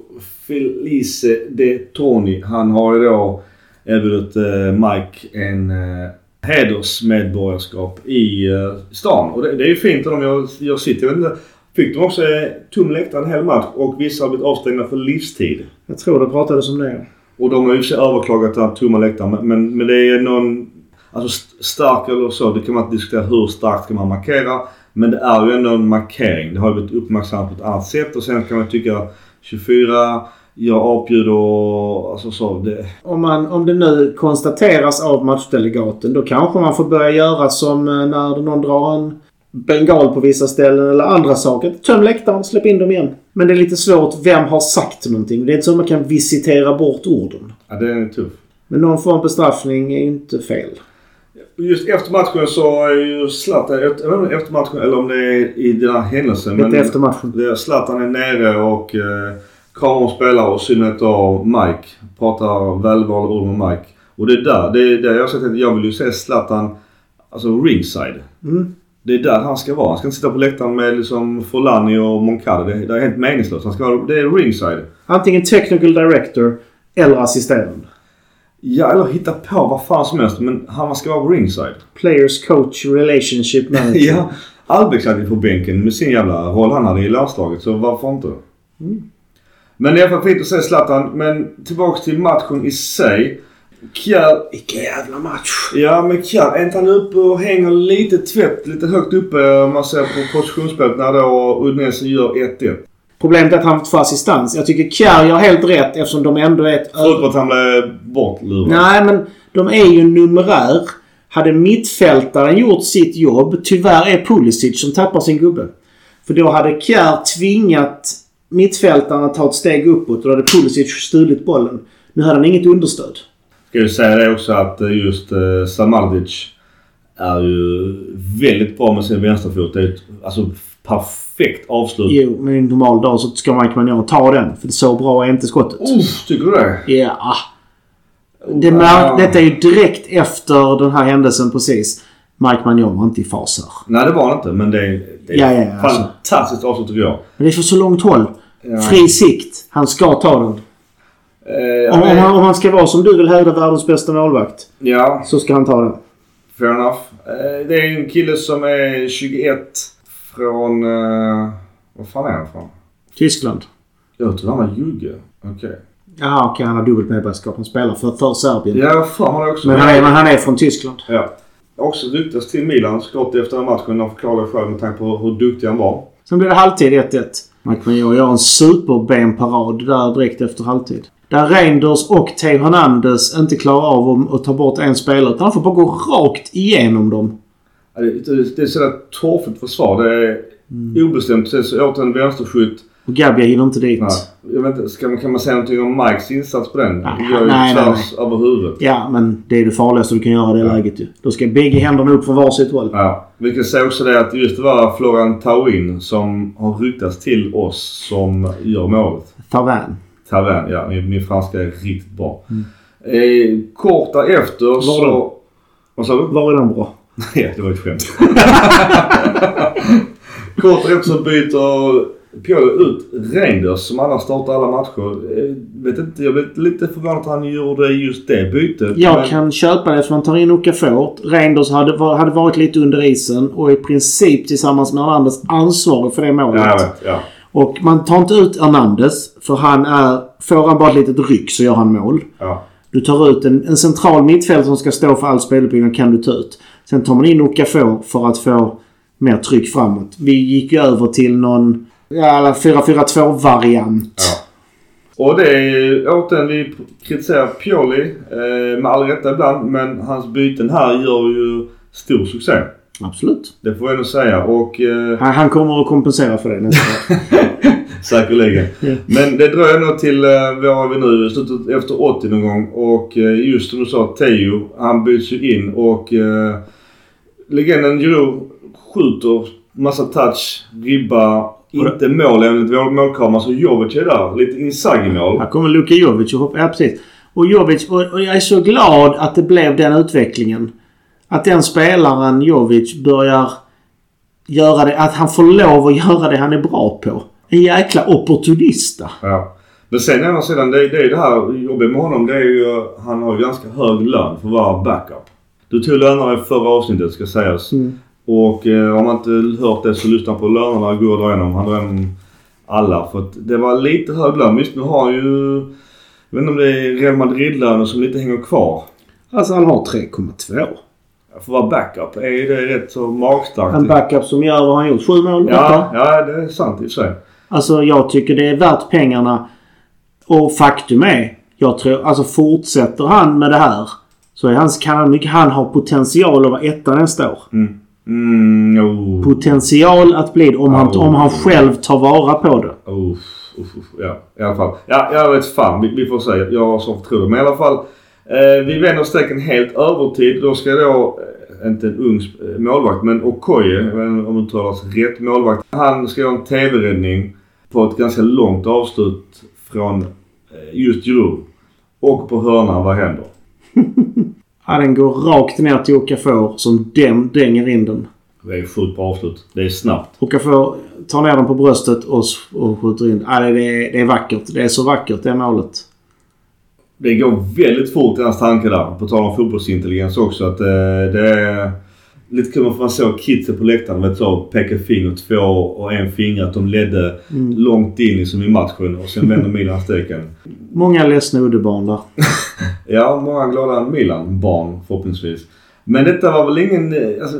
Felice de Toni. Han har ju då erbjudit eh, Mike en eh, hedersmedborgarskap i eh, stan. Och det, det är ju fint att de gör, gör sitt. Jag vet inte, fick de också tom läktare en hel match och vissa har blivit avstängda för livstid. Jag tror det pratades om det. Och de har ju sig överklagat den tomma läktaren men, men, det är någon... Alltså st- stark eller så, det kan man inte diskutera hur starkt ska man markera. Men det är ju ändå en markering. Det har ju blivit uppmärksammat på ett annat sätt och sen kan man tycka 24 gör apljud och alltså så. Det, Om, man, om det nu konstateras av matchdelegaten då kanske man får börja göra som eh, när någon drar en bengal på vissa ställen eller andra saker. Töm läktaren, släpp in dem igen. Men det är lite svårt. Vem har sagt någonting? Det är inte så att man kan visitera bort orden. ja, det är tuff. Men någon form av bestraffning är ju inte fel. Just efter matchen så är ju Zlatan, jag vet inte efter matchen eller om det är i den här händelsen. Lite efter matchen. Zlatan är nere och eh, kramar spelare och i synnerhet då Mike. Pratar välvalda ord med Mike. Och det är där, det är där jag har sagt att jag vill ju se Zlatan, alltså ringside. Mm. Det är där han ska vara. Han ska inte sitta på läktaren med liksom Forlani och Moncada. Det, det är helt meningslöst. Han ska vara, det är ringside. Antingen technical director eller assisterande. Ja, eller hitta på vad fan som helst. Men han ska vara ringside. Players coach relationship manager. Ja. Albeck satt ju på bänken med sin jävla roll han hade i landslaget. Så varför inte? Men det är fall fint att se Zlatan. Men tillbaks till matchen i sig. Kjär... Vilken jävla match! Ja men Kjär, är inte han uppe och hänger lite tvätt lite högt uppe om man ser på positionsspelet när då Udinese gör 1-1? Problemet är att han fått få assistans. Jag tycker Kjär gör helt rätt eftersom de ändå är ett... Förutom att han blev bortlurad. Nej, men de är ju numerär. Hade mittfältaren gjort sitt jobb, tyvärr är Pulisic som tappar sin gubbe. För då hade Kjär tvingat mittfältaren att ta ett steg uppåt och då hade Pulisic stulit bollen. Nu hade han inget understöd. Ska ju säga det också att eh, just eh, Samardic är ju väldigt bra med sin vänsterfot. Det är ett alltså, perfekt avslut. Jo, men en normal dag så ska Mike Magnan ta den. För det så bra är inte skottet. Uff, tycker du det? Ja. Det märk- detta är ju direkt efter den här händelsen precis. Mike Magnan var inte i fas här. Nej det var han inte men det är, det är Ja, ja, ja, alltså. fantastiskt avslut tycker jag. Men det är för så långt håll. Ja. Fri sikt. Han ska ta den. Eh, Om, om, han, om han ska vara som du vill hävda världens bästa målvakt. ja, Så ska han ta den. fair enough. Eh, det är en kille som är 21 från... Eh, vad fan är han från? Tyskland. Jag tror han var jugge. Okej. Jaha, okej. han har dubbelt medborgarskap. Han spelar för, för Serbien. Ja, fan han är också Men han är, men han är från Tyskland. Ja. Också ryktas till Milan såklart efter den matchen. Jag förklarar själv med tanke på hur duktig han var. Sen blir det halvtid 1-1. Mike Magnan gör en superbenparad där direkt efter halvtid. Där Reinders och Theo Hernandez inte klarar av att ta bort en spelare. Utan han får bara gå rakt igenom dem. Det, är sådär torftigt försvar. Det är obestämt. Sen så åt en vänsterskytt. Och Gabia hinner inte dit. Nej, jag vet inte, ska man, kan man säga någonting om Mikes insats på den? Nej, Det gör ju nej, nej, tvärs över huvudet. Ja, men det är det farligaste du kan göra i det Ja. läget ju. Då ska bägge händerna upp från varsitt håll. Ja. Vi kan säga också det att just det var Florian Tauin som har ryktats till oss som gör målet. Tavan. Tavern, ja. Min, min franska är riktigt bra. Eh, kort därefter så... Vad sa du? Var är den bra? Ja, det var ett skämt. Kort därefter så byter Pioli ut Reinders som annars startar alla matcher. Eh, vet inte, jag blev lite förvånad att han gjorde just det bytet. Jag men- kan köpa det för man tar in Okafor. Reinders hade, hade varit lite under isen och i princip tillsammans med Hernandez ansvarig för det målet. Ja, jag vet. Ja. Och man tar inte ut Hernandez för han är... Får han bara ett litet ryck så gör han mål. ja. Du tar ut en, en central mittfält som ska stå för all speluppbyggnad kan du ta ut. Sen tar man in Okafor för att få mer tryck framåt. Vi gick ju över till någon ja, 4-4-2-variant. Ja. Och det är återigen, vi kritiserar Pioli eh, med all rätta ibland. Men hans byten här gör ju stor succé. Absolut. Det får jag ändå säga. Och eh, Han, han kommer att kompensera för det nästa säkerligen. Ja. Men det dröjer nog till, eh, vad har vi nu, slutet efter 80 någon gång. Och eh, just som du sa, Teo, han byts ju in och eh, legenden Giroud skjuter massa touch, ribba, inte mål enligt vår målkamera. Så Jovic är där. Lite Inzaghi-mål. Här kommer Luka Jovic och hoppar. Ja, precis. Och Jovic, och, och jag är så glad att det blev den utvecklingen. Att den spelaren Jovic börjar göra det, att han får lov att göra det han är bra på. En jäkla opportunista. Ja. Men sen å andra sidan, det, det är det här jobbiga med honom. Det är ju, han har ju ganska hög lön för att vara backup. Du tog lönerna i förra avsnittet ska sägas. Mm. Och eh, om man inte hört det så lyssna på lönerna igår drar igenom. Han drar igenom alla. För att det var lite hög lön. Visst nu har han ju... Jag vet inte om det är Real Madrid-löner som lite hänger kvar. Alltså han har 3,2. För att vara backup är ju det rätt så magstarkt. En backup som gör vad han gjort. Sju mål Ja, ja, det är sant i och för sig. Alltså jag tycker det är värt pengarna. Och faktum är, jag tror, alltså fortsätter han med det här så är hans, kan han, mycket, han har potential att vara etta nästa år. Mm. Mm, oh. Potential att bli det om han, Oh. om han själv tar vara på det. Uff, ja, i alla fall. Ja, jag vet fan. Vi, vi får se. Jag har så förtroende. Men i alla fall. Eh, vi vänder steken helt övertid. Då ska då, eh, inte en ung eh, målvakt, men Okoye, om du talas rätt målvakt. Han ska göra en TV-räddning på ett ganska långt avslut från just Giroud. Och på hörnan, vad händer? Ja, den går rakt ner till Okafor som dem dänger in den. Det är sjukt bra avslut. Det är snabbt. Okafor tar ner den på bröstet och, och skjuter in. Ja, det, är, det är vackert. Det är så vackert det målet. Det går väldigt fort i hans tankar där. På tal om fotbollsintelligens också. Att eh, det är lite kul att man såg kidsen på läktaren vet, så, peka finger två och en finger. Att de ledde Mm. långt in liksom, i matchen och sen vände Milan steken. Många ledsna uddebarn där. Ja, många glada Milan-barn förhoppningsvis. Men detta var väl ingen eh, alltså,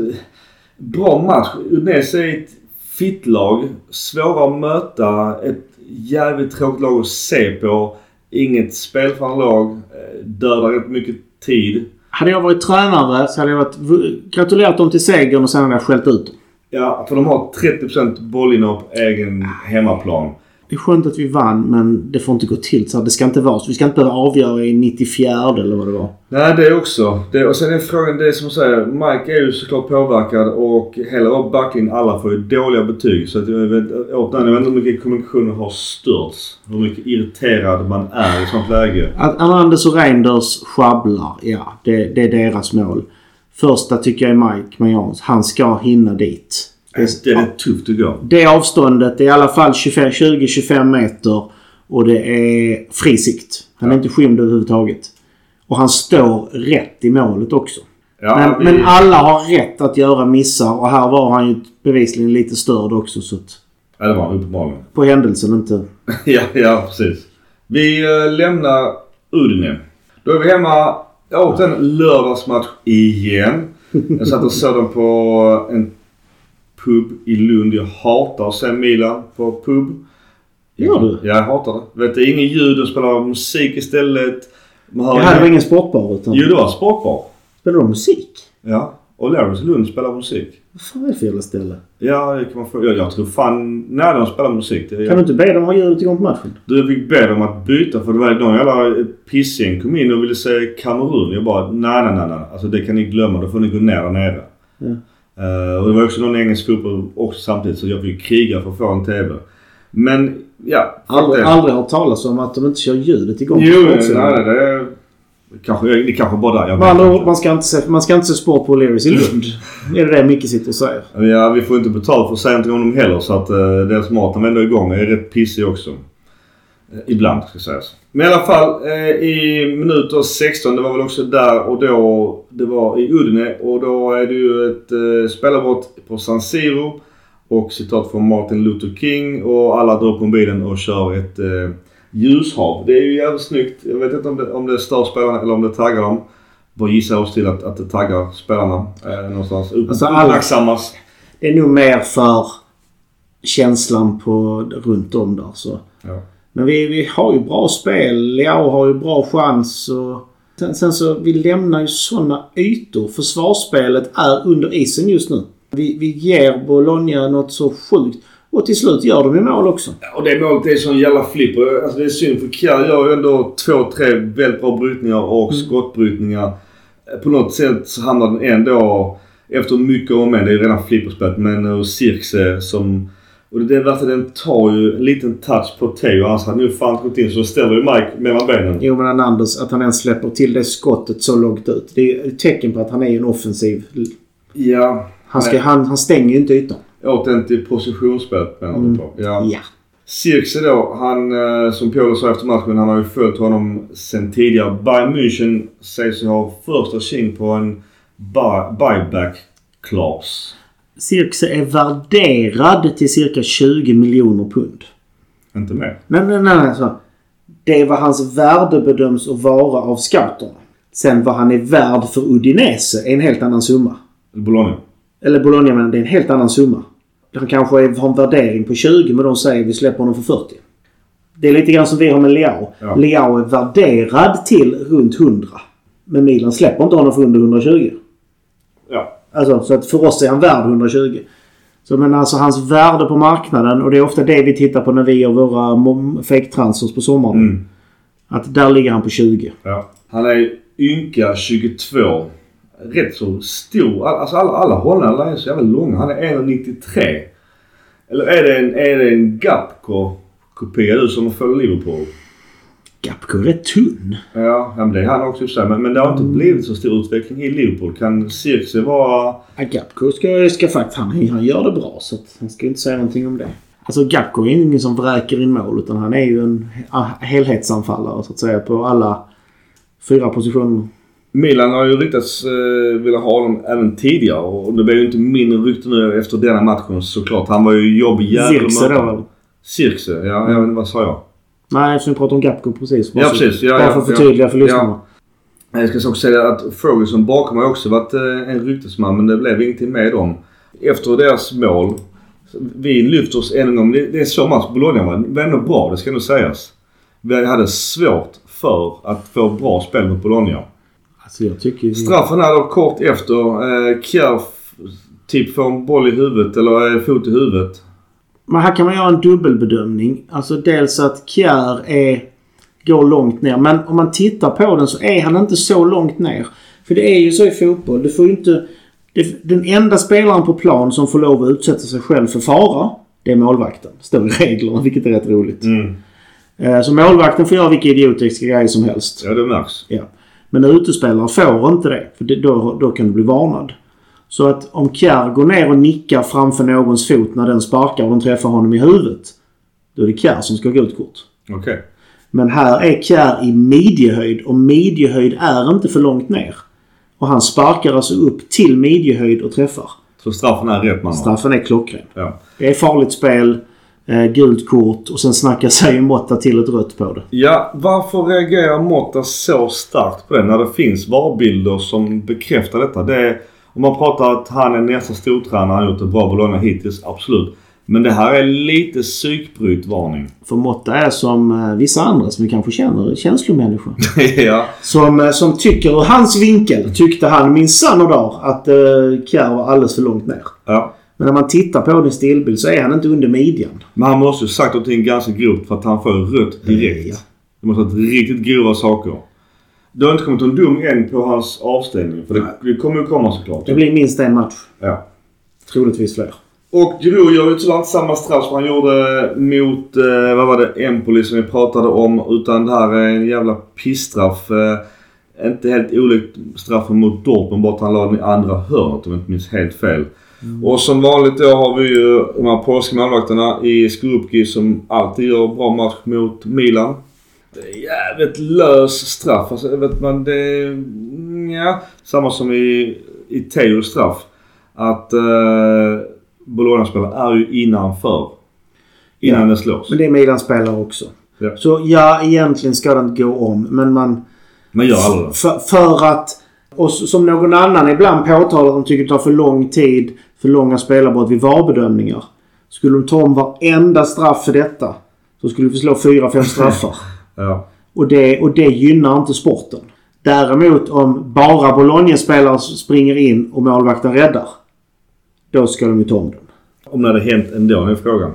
bra match. Udinese är ett fittlag. Svåra att möta. Ett jävligt tråkigt lag att se på. Inget spelförande lag. eh, Dödar rätt mycket tid. Hade jag varit tränare så hade jag varit, gratulerat dem till segern och sen hade jag skällt ut dem. Ja, för de har 30% bollinnehav på egen hemmaplan. Det är skönt att vi vann men det får inte gå till så här. Det ska inte vara så. Vi ska inte behöva avgöra i 94 eller vad det var. Nej, det också. Det, och sen är frågan, det är som säger, Mike är ju såklart påverkad och hela vår backlinje, alla får ju dåliga betyg. Så att jag vet, återigen, jag vet inte hur mycket kommunikationen har störts. Hur mycket irriterad man är i sånt läge. Att Hernandez och Reinders sjabblar, ja. Det, det är deras mål. Första tycker jag är Mike Majans. Han ska hinna dit. Det, det är tufft att gå. Det avståndet är i alla fall 25 20-25 meter. Och det är fri sikt. Han är inte skymd överhuvudtaget. Och han står rätt i målet också. Ja, men, vi, men alla har rätt att göra missar och här var han ju bevisligen lite störd också. Så att, ja, det var han uppenbarligen. på händelsen inte. ja, ja, precis. Vi eh, lämnar Udine. Då är vi hemma. Jag åt en lördagsmatch igen. Jag satt och såg den på en pub i Lund. Jag hatar att se Milan på pub. Gör du? Ja, jag hatar det. Vet, det är ingen ljud. De spelar musik istället. Man hör Jag hade ingen sportbar utan... Jo, det var sportbar. Spelar de musik? Ja. Och Larrys Lund spelar musik. Vad fan är det för jävla ställe? Ja, det kan man få. Jag, jag tror fan... Nej, de spelar musik. Det, Kan du inte be dem ha ljudet igång på matchen? Du, jag fick be dem att byta för det var någon jävla pissgäng kom in och ville se Kamerun. Jag bara nej, nej, nej, nej. Alltså det kan ni glömma. Då får ni gå ner där nere. Ja. Eh, och det var också någon engelsk fotboll också samtidigt så jag fick kriga för att få en TV. Men ja. Aldrig, aldrig hört talas om att de inte kör ljudet igång. Jo, nej, nej, det. Kanske, det kanske bara där. Jag inte. man ska inte se, man ska inte se sport på O'Learys i Lund. är det det Micke sitter och säger? Ja, vi får inte betalt för att säga någonting om dem heller så att uh, deras mat de ändå igång är rätt pissig också. Eh, ibland ska sägas. Men i alla fall eh, i minuter 16, det var väl också där och då det var i Udine och då är det ju ett uh, spelarbrott på San Siro. Och citat från Martin Luther King och alla drar på mobilen och kör ett uh, ljushav. Det är ju jävligt snyggt. Jag vet inte om det, om det stör spelarna eller om det taggar dem. Bara gissar oss till att, att det taggar spelarna eh, någonstans. Upp, Alltså, alla-. Det är nog mer för känslan på runt om där. Så. Ja. Men vi, vi har ju bra spel. Leao har ju bra chans. Och sen, sen så vi lämnar ju sådana ytor. Försvarsspelet är under isen just nu. Vi, vi ger Bologna något så sjukt. Och till slut gör de ju mål också. Och det målet är sån jävla flipper. Alltså det är synd för Kjär gör ju ändå två, tre väldigt bra brytningar och skottbrytningar. På något sätt så hamnar den ändå efter mycket om men det är ju redan flipperspelet. Men och Cirkse som... Och det är värsta den tar ju en liten touch på Teo. Annars hade nog fan gått in. Så ställer ju Mike mellan benen. Jo men Anders, att han ens släpper till det skottet så långt ut. Det är ett tecken på att han är en offensiv... Ja. Han, ska, han, han stänger ju inte ytan. Återigen till positionsspelet menar du på. Ja. Ja. Cirkse då, han eh, som Piolo sa efter matchen, han har ju följt honom sen tidigare. Bayern München sägs ju ha första tjing på en buy- Cirkse är värderad till cirka 20 miljoner pund. Inte mer. Nej, nej, nej. nej så. Det är vad hans värde bedöms att vara av scouterna. Sen vad han är värd för Udinese är en helt annan summa. Bologna. Eller Bologna men det är en helt annan summa. Han kanske har en värdering på 20 men de säger vi släpper honom för 40. Det är lite grann som vi har med Leao. Ja. Leao är värderad till runt 100. Men Milan släpper inte honom för under 120. Alltså, så att för oss är han värd 120. Så men alltså hans värde på marknaden och det är ofta det vi tittar på när vi gör våra fake-transfers på sommaren. Mm. Att där ligger han på 20. ja. Han är ynka 22. Rätt så stor. All- Alltså alla, alla holländare är så jävla långa. Han är 1,93. Eller är det en, är det en Gapco-kopia du som följer Liverpool? Gapko är rätt tunn. Ja, det är han också sig. Men, men det har inte blivit så stor utveckling i Liverpool. Kan Circe vara... Ja, Gapko ska, ska faktiskt... Han, han gör det bra så att han ska inte säga någonting om det. Alltså Gapko är ingen som vräker in mål utan han är ju en helhetsanfallare så att säga på alla fyra positioner. Milan har ju ryktats eh, vilja ha honom även tidigare och det blev ju inte mindre rykte nu efter denna matchen såklart. Han var ju jobbig jävel möta. då eller? Circe, ja, jag vet inte vad sa jag? Nej, eftersom vi pratar om Gapko precis. Ja, precis. Ja, bara ja, för att ja. förtydliga för lyssnarna. Jag ska också säga att Ferguson bakom har också varit eh, en ryktesman men det blev ingenting med dem. Efter deras mål. Vi lyfter oss än en gång. Det, det är så match. Bologna var, var ändå bra, det ska nog sägas. Vi hade svårt för att få bra spel mot Bologna. Alltså jag tycker. Straffen är då kort efter. Eh, f- typ får en boll i huvudet eller eh, fot i huvudet. Men här kan man göra en dubbelbedömning. Alltså dels att Kjär är, går långt ner. Men om man tittar på den så är han inte så långt ner. För det är ju så i fotboll. Du får inte... Det, den enda spelaren på plan som får lov att utsätta sig själv för fara, det är målvakten. Står i reglerna, vilket är rätt roligt. Eh, Så målvakten får göra vilka idiotiska grejer som helst. Ja, det märks. Ja. Men utespelare får inte det. För det, då, då kan du bli varnad. Så att om Kjär går ner och nickar framför någons fot när den sparkar och den träffar honom i huvudet. Då är det Kjär som ska ha gult kort. Okej. Men här är Kjär i midjehöjd och midjehöjd är inte för långt ner. Och han sparkar alltså upp till midjehöjd och träffar. Så straffen är rätt man. Straffen är klockren. Ja. Det är farligt spel, eh, gult kort och sen snackar sig Motta till ett rött på det. Ja, varför reagerar Motta så starkt på det när det finns varbilder som bekräftar detta? Det är, om man pratar att han är nästa stortränare, han har gjort det bra Bologna hittills, absolut. Men det här är lite psykbrytvarning. För Motta är som eh, vissa andra som vi kanske känner, känslomänniskor. ja. Som, eh, som tycker, ur hans vinkel, tyckte han minsann och dag att eh, Kjär var alldeles för långt ner. ja. Men när man tittar på den i stillbild så är han inte under midjan. Men han måste ju sagt någonting ganska grovt för att han får rött direkt. Ja. Det måste ha varit riktigt grova saker. Det har inte kommit en dom än på hans avstängning. För det, det kommer ju komma såklart. Det blir minst en match. Ja. Troligtvis fler. Och Giroud gör ju tyvärr inte samma straff som han gjorde mot, eh, vad var det, Empoli som vi pratade om. Utan det här är en jävla pissstraff. Eh, inte helt olikt straffen mot Dortmund, bara att han la den i andra hörnet om jag inte minns helt fel. Och som vanligt då har vi ju de här polska målvakterna i Skorupki som alltid gör bra match mot Milan. Det är jävligt lös straff. Alltså, vet man, det är, ja, samma som i, i Teos straff. Att eh, Bologna-spelare är ju innanför. Innan Ja. det slås. Men det är Milan-spelare också. Ja. Så ja, egentligen ska det inte gå om. Men man... Man gör aldrig det. För, för att... Och som någon annan ibland påtalar att de tycker det tar för lång tid, för långa spelarbrott vid VAR-bedömningar. Skulle de ta om varenda straff för detta så skulle vi slå fyra, fem straffar. Ja. Och det, och det gynnar inte sporten. Däremot om bara Bologna-spelare springer in och målvakten räddar. Då ska de ju ta om den. Om det hade hänt ändå, är frågan.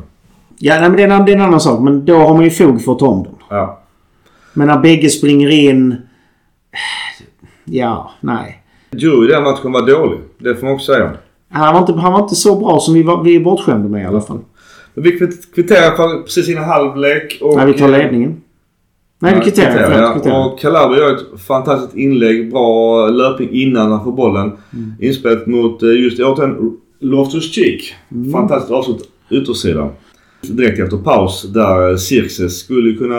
Ja, nej, men det är, en, det är en annan sak. Men då har man ju fog för att ta om den. Ja. Men när bägge springer in... Ja, nej. Giroud i den matchen var dålig. Det får man också säga. Han var inte, han var inte så bra som vi, var, vi är bortskämda med i alla fall. Men vi kvitt- kvitterar precis innan halvlek. Och, Nej, vi tar ledningen. Nej, kvitterar. kvitterar, Förlåt, ja. Och Calabria gör ett fantastiskt inlägg. Bra löpning innan han får bollen. Mm. Inspelat mot eh, just återigen Loftus Cheek. Mm. Fantastiskt avslut yttersidan. Direkt efter paus där Cirkes skulle kunna,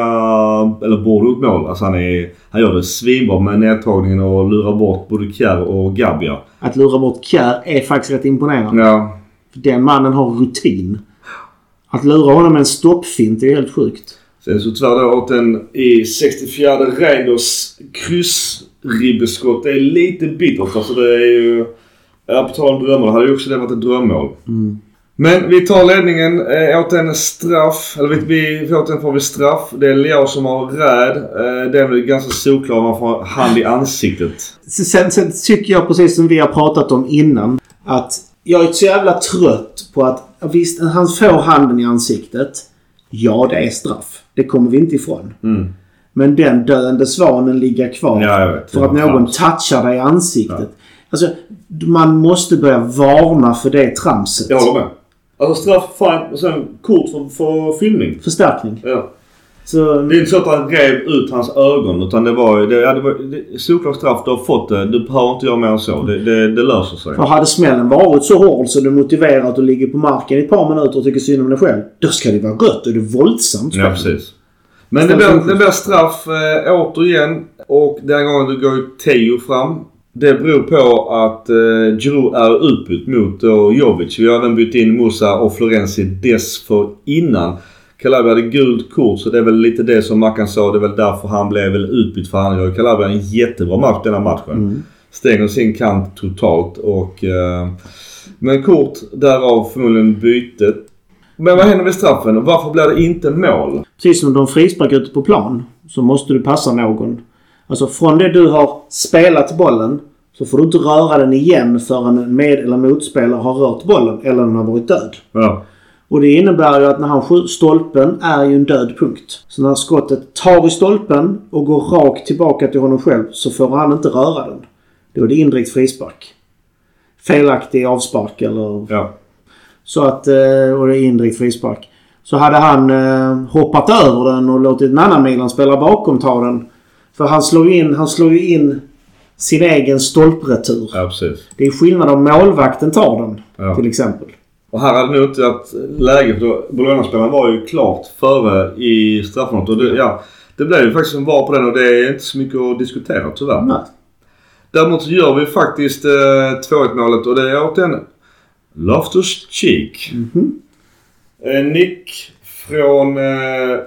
eller borde gjort mål. Alltså han, är, han gör det svinbra med nedtagningen och lurar bort både Kjär och Gabia. Att lura bort Kjär är faktiskt rätt imponerande. Ja, Den mannen har rutin. Att lura honom med en stoppfint är helt sjukt. Sen så tyvärr då åt den i 64 Reinders kryss ribbeskott är lite bittert. Alltså det är ju... Ja, på tal om drömmar. Det hade ju också det varit ett drömmål. Men vi tar ledningen eh, åt en straff. Eller vi, vi åt en får vi straff. Det är Leao som har räd. Eh, det är väl ganska solklart man får hand i ansiktet. Sen, sen tycker jag precis som vi har pratat om innan att jag är så jävla trött på att visst, han får handen i ansiktet. Ja, det är straff. Det kommer vi inte ifrån. Mm. Men den döende svanen ligger kvar. Ja, vet. För att någon trams. touchar dig i ansiktet. Alltså, man måste börja varna för det tramset. Jag håller med. Alltså straff, fine. Och sen kort för, för filmning. Förstärkning. Ja. Så, Det är inte så att han rev ut hans ögon utan det var ju... Det, ja, det var det, solklart straff. Du har fått det. Du behöver inte göra mer än så. Det, det, det löser sig. för hade smällen varit så hård så det motiverar att du ligger på marken i ett par minuter och tycker synd om dig själv. Då ska det vara rött och det är våldsamt spel. Ja, precis. Men det blir, det blir straff eh, återigen. Och den gången du går ju Teo fram. Det beror på att eh, Giroud är utbytt mot då Jovic. Vi har även bytt in Musa och Florenzi dessförinnan. Calabria hade gult kort så det är väl lite det som Mackan sa. Det är väl därför han blev väl utbytt för han gör Calabria en jättebra match denna matchen. Mm. Stänger sin kant totalt och... Eh, men kort därav förmodligen bytet. Men vad händer vid straffen? Varför blir det inte mål? Precis som de frisparkar ute på plan så måste du passa någon. Alltså från det du har spelat bollen så får du inte röra den igen förrän en med eller motspelare har rört bollen eller den har varit död. Ja. Och det innebär ju att när han skjuter stolpen är ju en död punkt. Så när skottet tar i stolpen och går rakt tillbaka till honom själv så får han inte röra den. Då är det indirekt frispark. Felaktig avspark eller Ja. så att, eh, och det är indirekt frispark. Så hade han eh, hoppat över den och låtit en annan Milan-spelare bakom ta den. För han slår in, han slår ju in sin egen stolpretur. Ja, precis. Det är skillnad om målvakten tar den. Ja. Till exempel. Och här hade nog inte att läget då Bologna-spelaren var ju klart före i straffområdet. Och det, ja, det blev ju faktiskt en VAR på den och det är inte så mycket att diskutera tyvärr. Nej. Däremot så gör vi faktiskt eh, 2-1 målet och det är återigen Loftus Cheek. Mhm. Eh, nick från eh,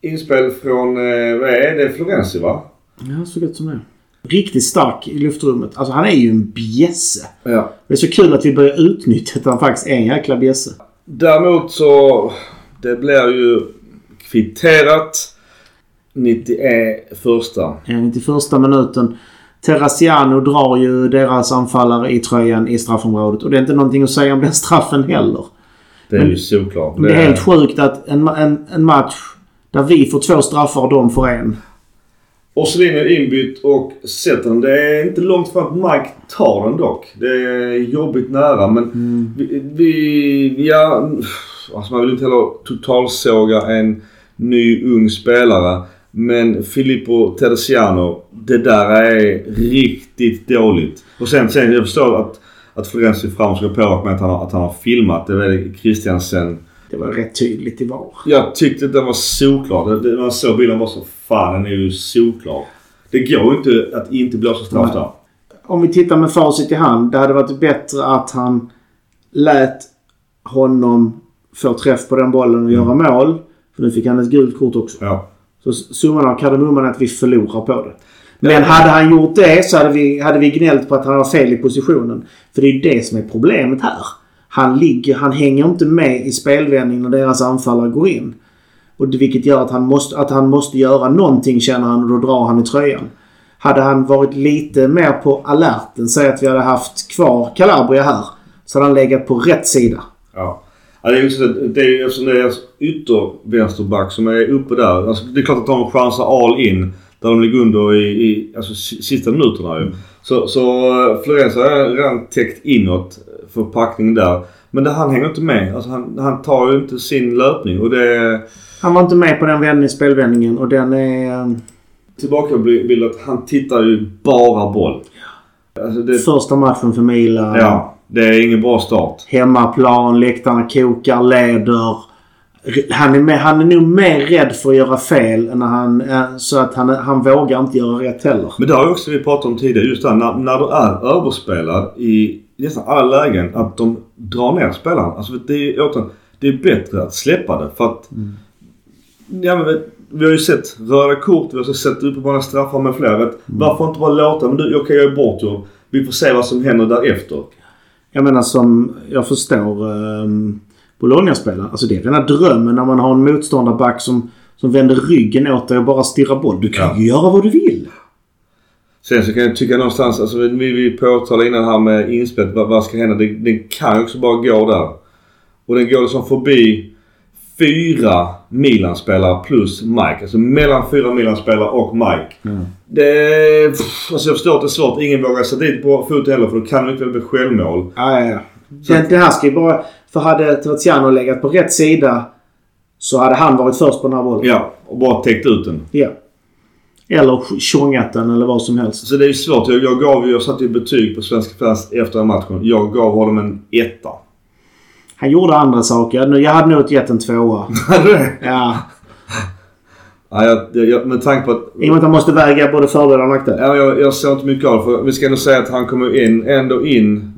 inspel från, eh, vad är det? Florenzi va? Ja, så gott som det. Riktigt stark i luftrummet. Alltså han är ju en bjässe. Ja. Det är så kul att vi börjar utnyttja att han faktiskt är en jäkla bjässe. Däremot så, det blir ju kvitterat 91 första. En till första minuten. Terraciano drar ju deras anfallare i tröjan i straffområdet. Och det är inte någonting att säga om den straffen heller. Det är Men- ju såklart. Det är helt sjukt att en, en, en match där vi får två straffar och de får en. Orsolini är inbytt och sätter den. Det är inte långt fram att Mike tar den dock. Det är jobbigt nära men vi, vi... Ja... Alltså man vill inte heller totalsåga en ny ung spelare. Men Filippo Teresiano, det där är riktigt dåligt. Och sen, sen jag förstår att, att Florenzi fram ska påverka med att han, att han har filmat. Det var Christiansen. Det var rätt tydligt i VAR. Jag tyckte den var solklar. Man såg bilden var så fan den är ju solklar. Det går inte att inte blåsa straff där. Om vi tittar med facit i hand. Det hade varit bättre att han lät honom få träff på den bollen och göra mål. För nu fick han ett gult kort också. Ja. Så summan av kardemumman är att vi förlorar på det. Men Ja. hade han gjort det så hade vi, hade vi gnällt på att han har fel i positionen. För det är ju det som är problemet här. Han ligger, han hänger inte med i spelvändningen när deras anfallare går in. Och det, vilket gör att han, måste, att han måste göra någonting känner han och då drar han i tröjan. Hade han varit lite mer på alerten, säg att vi hade haft kvar Calabria här. Så hade han legat på rätt sida. Ja. Ja, det är ju det är ju eftersom det är alltså yttervänsterback som är uppe där. Alltså, det är klart att de chansar all in. Där de ligger under i, i alltså, sista minuterna ju. Så, så eh, Florenzi har redan täckt inåt för packning där. Men det, han hänger inte med. Alltså, han, han tar ju inte sin löpning och det. Han var inte med på den vändning, spelvändningen och den är... eh, Tillbakabild att han tittar ju bara boll. Alltså det, Första matchen för Milan. ja, det är ingen bra start. Hemmaplan, läktarna kokar, leder. Han är, med, han är nog mer rädd för att göra fel än när han, eh, så att han, han vågar inte göra rätt heller. Men det har ju också vi pratat om tidigare. Just det här, när, när du är överspelad i nästan alla lägen. Att de drar ner spelaren. Alltså det är, återigen, det är bättre att släppa det. För att... Ja, men, vi har ju sett röda kort, vi har sett uppenbara straffar med flera. Vet, Varför inte bara låta, men du, okej jag är bortgjord. Vi får se vad som händer därefter. Jag menar som jag förstår um, Bologna-spelare. Alltså det är rena drömmen när man har en motståndarback som, som vänder ryggen åt dig och bara stirrar boll. Du kan Ja. ju göra vad du vill. Sen så kan jag tycka någonstans, alltså vi, vi påtalade innan här med inspelet, vad, vad ska hända? Den kan ju också bara gå där. Och den går liksom förbi fyra Milan-spelare plus Mike. Alltså mellan fyra Milan-spelare och Mike. Det... Pff, alltså jag förstår att det är svårt. Ingen vågar sätta dit på fot heller för då kan det inte bli självmål. Ja, ja, ja. Det, det här ska ju bara... För hade Tiziano legat på rätt sida så hade han varit först på den här bollen. Ja, och bara täckt ut den. Ja. Eller tjongat den eller vad som helst. Så det är ju svårt. Jag, jag gav jag satte ju betyg på svenska fans efter matchen. Jag gav honom en etta. Han gjorde andra saker. Nu- Jag hade nog gett en tvåa. Hade du? Ja. Ja, jag, jag, med tanke på att... I och med att han måste väga både fördelar och nackdelar. Ja, jag, jag såg inte mycket av. För vi ska ändå säga att han kommer in, ändå in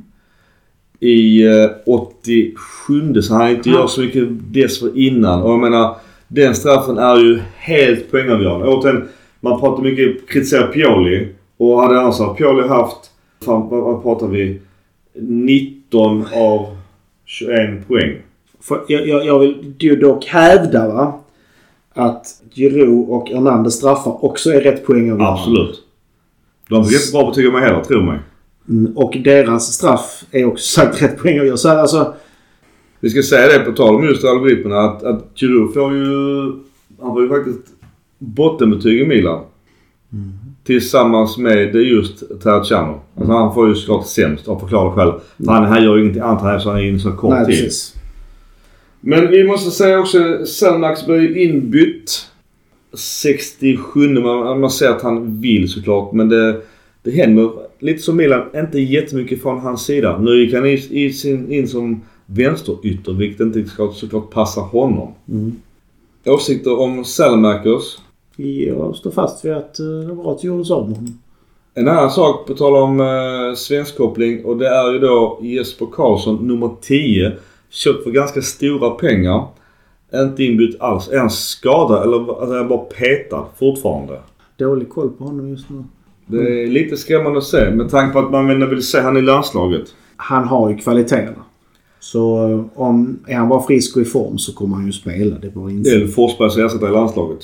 i eh, 87 så han inte Ja. gör så mycket dessförinnan. Och jag menar, den straffen är ju helt poängavgörande. Återigen, man pratar mycket, kritiserar Pioli. Och hade alltså Pioli haft, fan, vad, pratar vi? 19 av 21 poäng. För jag, jag, jag vill ju dock hävda va, att Giroud och Hernandez straffar också är rätt poängavgörande. Absolut. De fick inte bra betyg av mig heller, tro mig. Mm, Och deras straff är också sagt rätt poängavgörande. Så alltså, Vi ska säga det på tal om just algoritmerna att, att Giroud får ju... Han får ju faktiskt bottenbetyg i Milan. Tillsammans med just Terracciano. Alltså han får ju såklart sämst av förklarade skäl. För han här gör ju ingenting annat här så han är in så kort nej tid. precis. Men vi måste säga också Selmax blir ju inbytt. 67 man, man ser att han vill såklart men det, det händer lite som Milan, inte jättemycket från hans sida. Nu gick han i, i sin, in som vänsterytter vilket inte såklart, såklart passar honom. Mm. Åsikter om Selmakers? Jag står fast vid att eh, det var bra att du gjorde så med honom. En annan sak på tal om eh, svenskkoppling och det är ju då Jesper Karlsson nummer 10. Köpt för ganska stora pengar. Inte inbytt alls. Är han skadad eller alltså, är han bara petad fortfarande? Dålig koll på honom just nu. Det är lite skrämmande att se med tanke på att man vill se han i landslaget. Han har ju kvaliteterna. Så eh, om är han bara frisk och i form så kommer han ju spela. Det är bara inte. Eller Forsbergs ersättare i landslaget.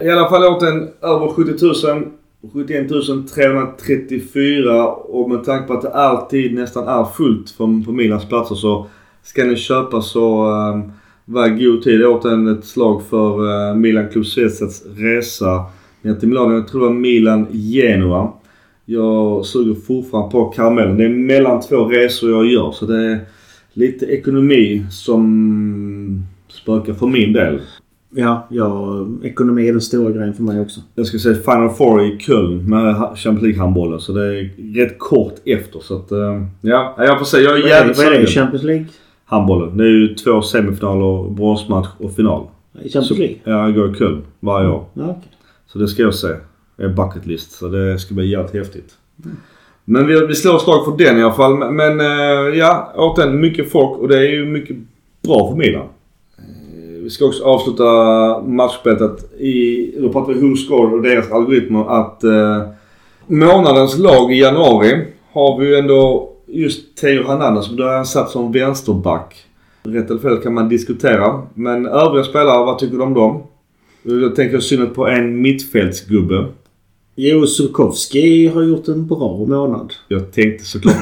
I alla fall åt en över 70 000. 71 334 och med tanke på att det alltid nästan är fullt på, Milans platser så ska ni köpa så ehm, um, var god tid. Jag Åt en ett slag för uh, Milan Club Svezets resa ner till Milano. Jag tror det var Milan-Genoa. Jag suger fortfarande på karamellen. Det är mellan två resor jag gör så det är lite ekonomi som spökar för min del. Ja, ja, ekonomi är den stora grejen för mig också. Jag ska säga Final Four i Köln med Champions League-handbollen. Så det är rätt kort efter. Så att, eh, ja, jag får säga. Jag är Vad jävligt vad är det. Champions League? Handbollen. Det är ju två semifinaler, bronsmatch och final. I Champions League? ja, jag går i Köln varje år. Ja, okej. Så det ska jag se. Det är bucket list. Så det ska bli jävligt häftigt. Men vi, vi slår ett slag för den i alla fall. Men, men eh, ja, återigen mycket folk och det är ju mycket bra för Milan. Vi ska också avsluta matchspelet att i, då pratar vi WhoScore och deras algoritmer att eh, månadens lag i januari har vi ju ändå just Theo Hernandez. Då är han satt som vänsterback. Rätt eller fel kan man diskutera. Men övriga spelare, vad tycker du om dem? Jag tänker synnerhet på en mittfältsgubbe. Jo, Sulkowski har gjort en bra månad. Jag tänkte såklart...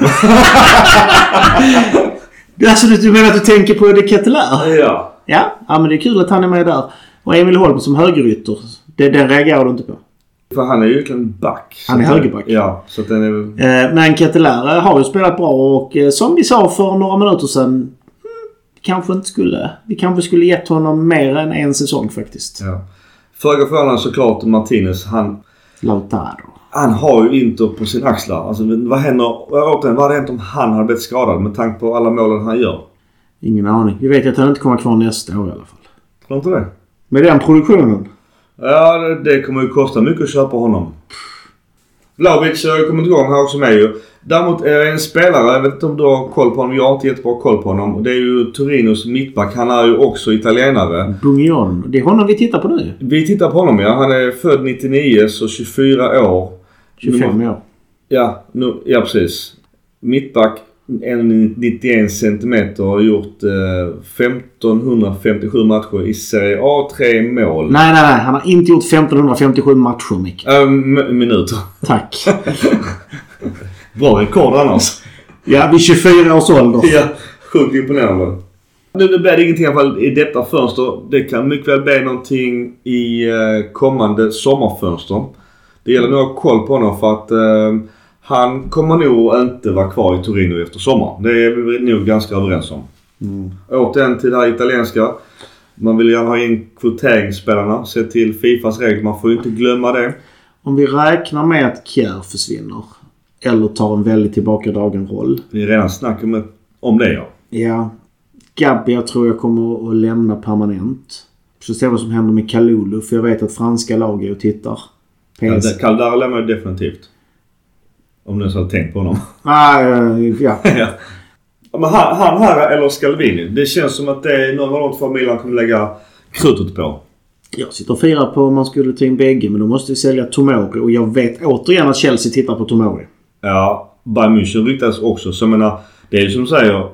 Alltså du, du menar att du tänker på De Ketelaere? ja. Ja, ja, men det är kul att han är med där. Och Emil Holm som högerytter. Det, den reagerar du inte på. För han är ju egentligen back. Han är högerback. Ja, så den är. Eh, men Ketelaere har ju spelat bra och eh, som vi sa för några minuter sedan. Mm, kanske inte skulle... Vi kanske skulle gett honom mer än en säsong faktiskt. Ja. Föga förvånande såklart Martinez. Han, Lautaro. han har ju Inter på sin axlar. Alltså vad händer... Återigen, vad hade hänt om han hade blivit skadad med tanke på alla målen han gör? Ingen aning. Vi vet att han inte kommer kvar nästa år i alla fall. Tror inte det? Med den produktionen. Ja, det, det kommer ju kosta mycket att köpa honom. Vlahovic har ju kommit igång här också med ju. Däremot är det en spelare, jag vet inte om du har koll på honom. Jag har inte jättebra koll på honom. Det är ju Torinos mittback. Han är ju också italienare. Bungion. Det är honom vi tittar på nu. Vi tittar på honom ja. Han är född 99 så 24 år. 25 år. Ja, nu, ja precis. Mittback 1,91 centimeter har gjort eh, 1557 matcher i Serie A. Tre mål. Nej, nej, nej. Han har inte gjort 1557 matcher, Mick. Äh, m- minuter. Tack. Bra rekord annars. Ja, vid 24 års ålder. Ja, sjukt imponerande. Nu det blir det ingenting i alla fall i detta fönster. Det kan mycket väl bli någonting i eh, kommande sommarfönster. Det gäller nog att ha koll på honom för att eh, han kommer nog inte vara kvar i Torino efter sommaren. Det är vi nog ganska överens om. Mm. Återigen till det här italienska. Man vill gärna ha in kvoteringsspelarna. Se till Fifas regler. Man får ju inte glömma det. Om vi räknar med att Kjär försvinner. Eller tar en väldigt tillbakadragen roll. Det är redan snack om, om det ja. Ja. Gabbia tror jag kommer att lämna permanent. Så se vad som händer med Kalulu. För jag vet att franska lag är och tittar. ja PS. Caldara lämnar ju definitivt. Om du ens hade tänkt på honom. Ah, ja. ja. Men han, han här eller Scalvini. Det känns som att det är någon av de två Milan kommer lägga krutet på. Jag sitter och firar på om man skulle ta in bägge. Men då måste vi sälja Tomori. Och jag vet återigen att Chelsea tittar på Tomori. Ja, Bayern München ryktas också. Så jag menar, det är ju som du säger. eh,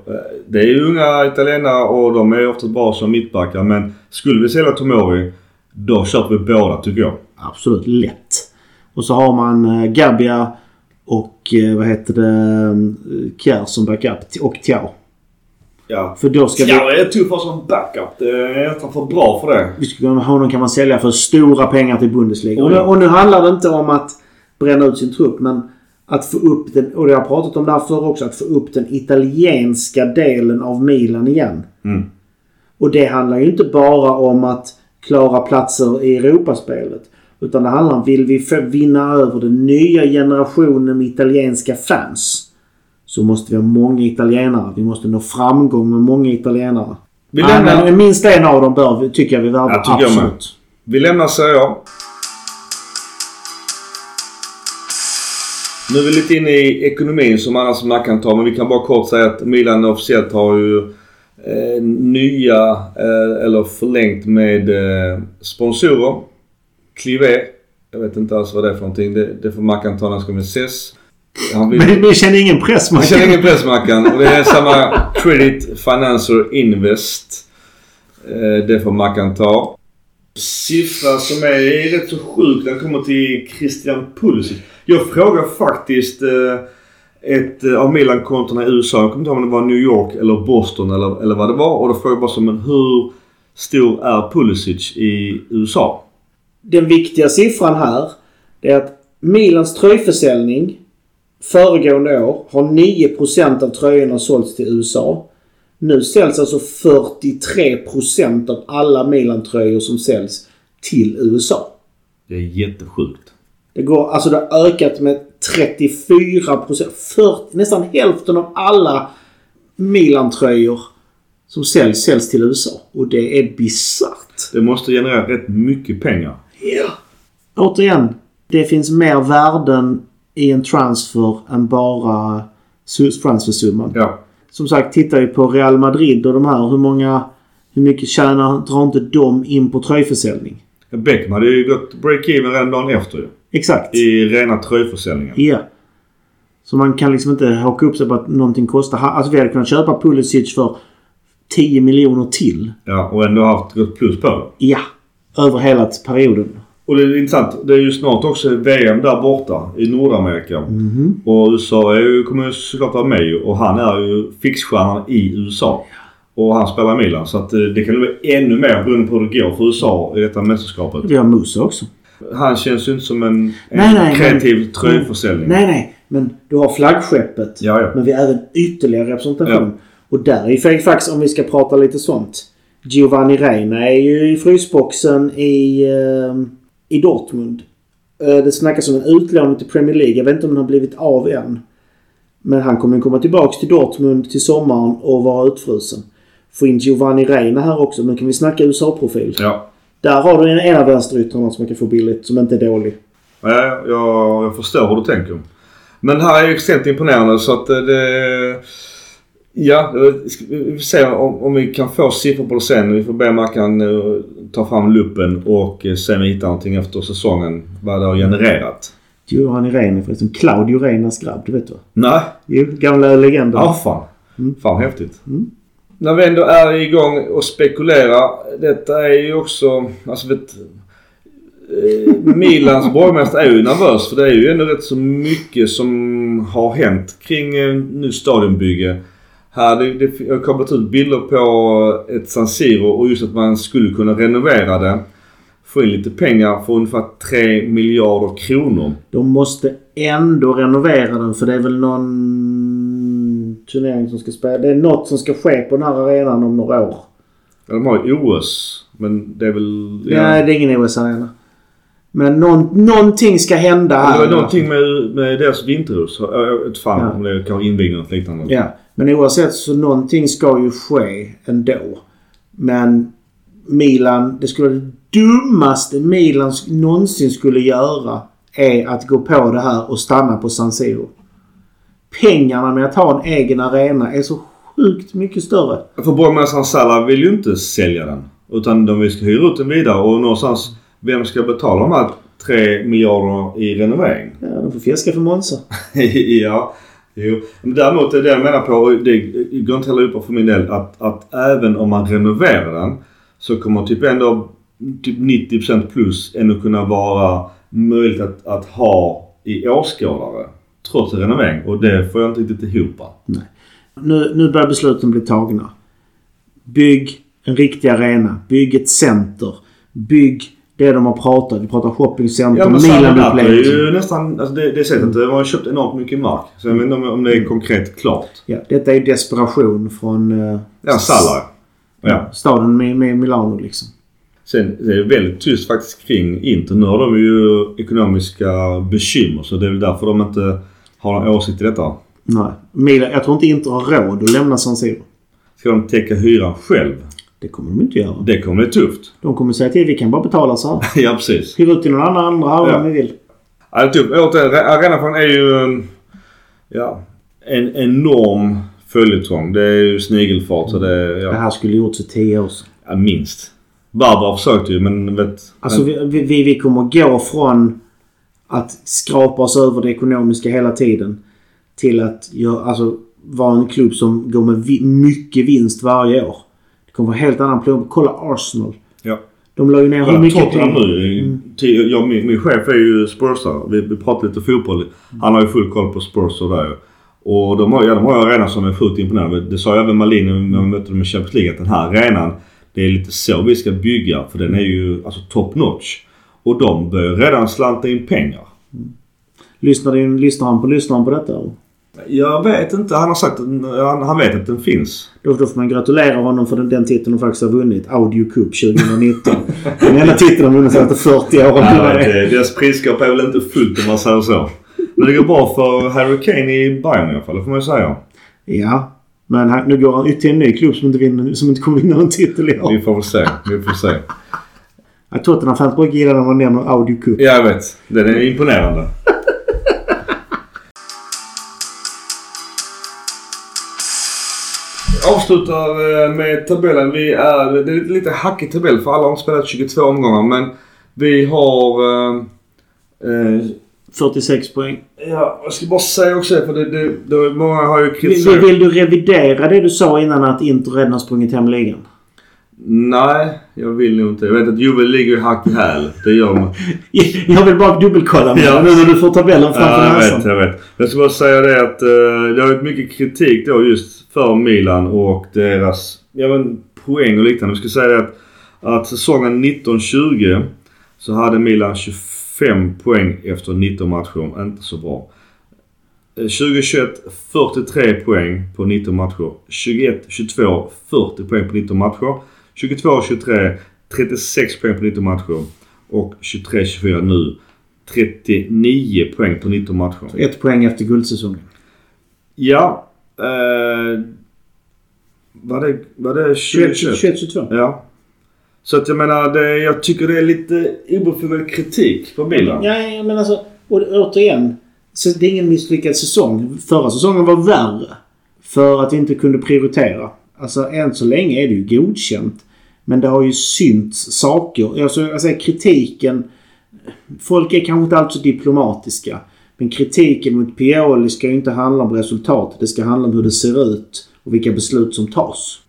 Det är ju unga italienare och de är ju ofta bra som mittbackar. Men skulle vi sälja Tomori, då köper vi båda tycker jag. Absolut lätt. Och så har man eh, Gabbia och eh, vad heter det? eh, Kjär som backup. Och Tiao. Ja. För då ska vi... Ja, jag tog för som backup. Det är nästan för bra för det. Vi kunna, honom kan man sälja för stora pengar till Bundesliga. Och nu, Oh och nu handlar det inte om att bränna ut sin trupp men att få upp den, och det har jag pratat om där förr också, att få upp den italienska delen av Milan igen. Mm. Och det handlar ju inte bara om att klara platser i Europaspelet. Utan det handlar om, vill vi vinna över den nya generationen med italienska fans. Så måste vi ha många italienare. Vi måste nå framgång med många italienare. Vi lämnar, men minst en av dem bör tycker jag vi värvar. Ja, tycker jag med. Absolut. vi lämnar Serie A. Nu är vi lite inne i ekonomin som annars man kan ta. Men vi kan bara kort säga att Milan officiellt har ju eh, nya eh, eller förlängt med eh, sponsorer. Clivé. Jag vet inte alls vad det är för någonting. Det, det får Mackan ta när han ska med SES. Han vill- Men vi känner ingen press Man man känner ingen press Mackan. Och det är samma Credit Financer Invest. Eh, Det får Mackan ta. Siffra som är rätt så sjuk. Den kommer till Christian Pulisic. Jag frågar faktiskt eh, ett eh, av Milan-kontona i USA. Jag kommer inte ihåg om det var New York eller Boston eller, eller vad det var. Och då frågade jag bara som hur stor är Pulisic i USA? Den viktiga siffran här är att Milans tröjförsäljning föregående år har 9% av tröjorna sålts till USA. Nu säljs alltså 43% av alla Milan-tröjor som säljs till USA. Det är jättesjukt. Det går, alltså det har ökat med 34%. 40, nästan hälften av alla Milan-tröjor som säljs, säljs till USA. Och det är bisarrt. Det måste generera rätt mycket pengar. Ja. Återigen, det finns mer värden i en transfer än bara su- transfersumman. Ja. Som sagt, tittar vi på Real Madrid och de här. Hur många... Hur mycket tjänar, drar inte de in på tröjförsäljning? Beckham hade ju gått break-even redan dagen efter ju. Exakt. I rena tröjförsäljningen. Ja. Så man kan liksom inte haka upp sig på att någonting kostar. Alltså vi hade kunnat köpa Pulisic för 10 miljoner till. Ja, och ändå haft gått plus på det. Ja. Över hela perioden. Och det är intressant. Det är ju snart också VM där borta i Nordamerika. Mhm. Och USA är ju, kommer ju såklart vara med. Och han är ju fixstjärnan i USA. Och han spelar Milan. Så att eh, det kan bli ännu mer beroende på hur det går för USA i detta mästerskapet. Vi har Musa också. Han känns ju inte som en, en Nej, nej, kreativ men- tröjförsäljning. Nej, nej. Men du har flaggskeppet. Ja, ja. Men vi har även ytterligare representation. Ja. Och där är ju faktiskt, om vi ska prata lite sånt. Giovanni Reina är ju i frysboxen i, eh, i Dortmund. Eh, det snackas om en utlåning till Premier League. Jag vet inte om den har blivit av än. Men han kommer komma tillbaks till Dortmund till sommaren och vara utfrusen. Få in Giovanni Reina här också. Men kan vi snacka USA-profil? Ja. Där har du en, en av vänsteryttrarna som man kan få billigt, som inte är dålig. Ja, jag, jag förstår hur du tänker. Men här är ju extremt imponerande så att eh, det... Ja, vi får se om, om vi kan få siffror på det sen. Vi får be Mackan uh, ta fram luppen och uh, se om vi hittar någonting efter säsongen. Vad det har genererat. Jo, han är förresten. Claudio Reinas grabb, du vet va? Nej. Jo, gamla legenden. Ja, fan. Mm. Fan häftigt. Mm. När vi ändå är igång och spekulerar. Detta är ju också... Alltså vet, eh, Milans borgmästare är ju nervös för det är ju ändå rätt så mycket som har hänt kring eh, nu stadionbygge. Här, det, det har kommit ut bilder på ett San Siro och just att man skulle kunna renovera det. Få in lite pengar för ungefär 3 miljarder kronor. De måste ändå renovera den för det är väl någon turnering som ska spela. Det är något som ska ske på den här arenan om några år. Ja, de har ju OS. Men det är väl... Nej, det är ingen OS-arena. Men någon, någonting ska hända Det här. var någonting med, med deras vinterhus. Jag vet fan Ja. om det kan invigning eller liknande. Ja, men oavsett så någonting ska ju ske ändå. Men Milan, det skulle det dummaste Milan någonsin skulle göra är att gå på det här och stanna på San Siro. Pengarna med att ha en egen arena är så sjukt mycket större. För borgmästaren Salla vill ju inte sälja den. Utan de ska hyra ut den vidare och någonstans, vem ska betala de här 3 miljarder i renovering? Ja, de får fiska för Monza. ja, jo. Men däremot är det jag menar på, och det går inte heller upp för min del, att, att även om man renoverar den så kommer typ ändå typ 90% plus ändå kunna vara möjligt att, att ha i åskådare. Trots renovering. Och det får jag inte riktigt ihop. Nu, nu börjar besluten bli tagna. Bygg en riktig arena. Bygg ett center. Bygg det de har pratat. Vi pratar shoppingcenter, Ja San Donato är ju nästan, alltså det, det sättet, de har köpt enormt mycket mark. Så jag vet inte om, om det är konkret klart. Ja, detta är desperation från uh, Ja, Salla. Ja. staden med, med Milano liksom. Sen det är det väldigt tyst faktiskt kring Inter. Nu har de ju ekonomiska bekymmer så det är väl därför de inte har någon åsikt i detta. Nej. Milan, jag tror inte Inter har råd att lämna San Siro. Ska de täcka hyran själv? Det kommer de inte göra. Det kommer bli tufft. De kommer säga till vi kan bara betala så här. ja precis. Hyr ut till någon annan andra Ja. om ni vill. Ja, det är tufft. Återigen, arenafrågan är ju en, ja, en enorm följetong. Det är ju snigelfart så det Det ja, här skulle gjorts för tio år sedan. ja, minst. Barbara försökte ju men vet... Alltså vi, vi, vi kommer gå från att skrapa oss över det ekonomiska hela tiden till att göra, alltså, vara en klubb som går med mycket vinst varje år. Det kommer vara helt annan plump. Kolla Arsenal. ja. De la ju ner hur mycket Tottenham pengar. nu. Till- Jag, min, min chef är ju Spursare. Vi, vi pratar lite fotboll. Han har ju full koll på Spurs och där. Och de har, ja, de har ju som är fullt imponerande. Det sa även Malin när vi mötte dem i Champions League. Att den här arenan, det är lite så vi ska bygga. För den är ju alltså top notch. Och de börjar redan slanta in pengar. Lyssnar, din, lyssnar han på lyssnaren på detta? eller? Jag vet inte. Han har sagt att han, han vet att den finns. Då, då får man gratulera honom för den, den titeln de faktiskt har vunnit. Audio Cup 2019. den enda titeln de vunnit efter 40 år. Det, deras prisskap är väl inte fullt om man säger så. Men det går bra för Harry Kane i Bayern i alla fall. Det får man ju säga. Ja. Men här, nu går han ut till en ny klubb som inte, vinner, som inte kommer vinna någon titel i år. Vi får väl se. Vi får se. Tottenham-fans brukar gilla när man nämner Audio Cup. Ja, jag vet. Den är imponerande. Avslutar eh, med tabellen. Vi är, det är lite hackig tabell för alla har spelat 22 omgångar men vi har... Eh, eh, 46 poäng. ja, jag ska bara säga också för det, det, det, många har ju Vill, kritiserat... vill du revidera det du sa innan att Inter redan har sprungit hem ligan? Nej, jag vill nog inte. Jag vet att Juve ligger hack i häl. Det gör man. Jag vill bara dubbelkolla med Ja. nu när du får tabellen framför Ja, jag vet, näsan. jag vet. Jag ska bara säga det att eh, det har varit mycket kritik då just för Milan och deras ja, men, poäng och liknande. Jag ska säga det att, att säsongen 1920 så hade Milan 25 poäng efter 19 matcher. Inte så bra. Eh, 2021 43 poäng på 19 matcher. 21, 22 40 poäng på 19 matcher. 22, 23 36 poäng på 19 matcher. Och 23, 24 nu 39 poäng på 19 matcher. Ett poäng efter guldsäsongen. Ja. Eh, var det, var det 21, 2021? 21, 22. Ja. Så att jag menar, det, jag tycker det är lite obefogad kritik på Milan. Ja, men alltså... Och återigen. Så det är ingen misslyckad säsong. Förra säsongen var värre. För att vi inte kunde prioritera. Alltså än så länge är det ju godkänt. Men det har ju synts saker. Alltså, jag säger kritiken. Folk är kanske inte alltid så diplomatiska. Men kritiken mot Pioli ska ju inte handla om resultat. Det ska handla om hur det ser ut och vilka beslut som tas.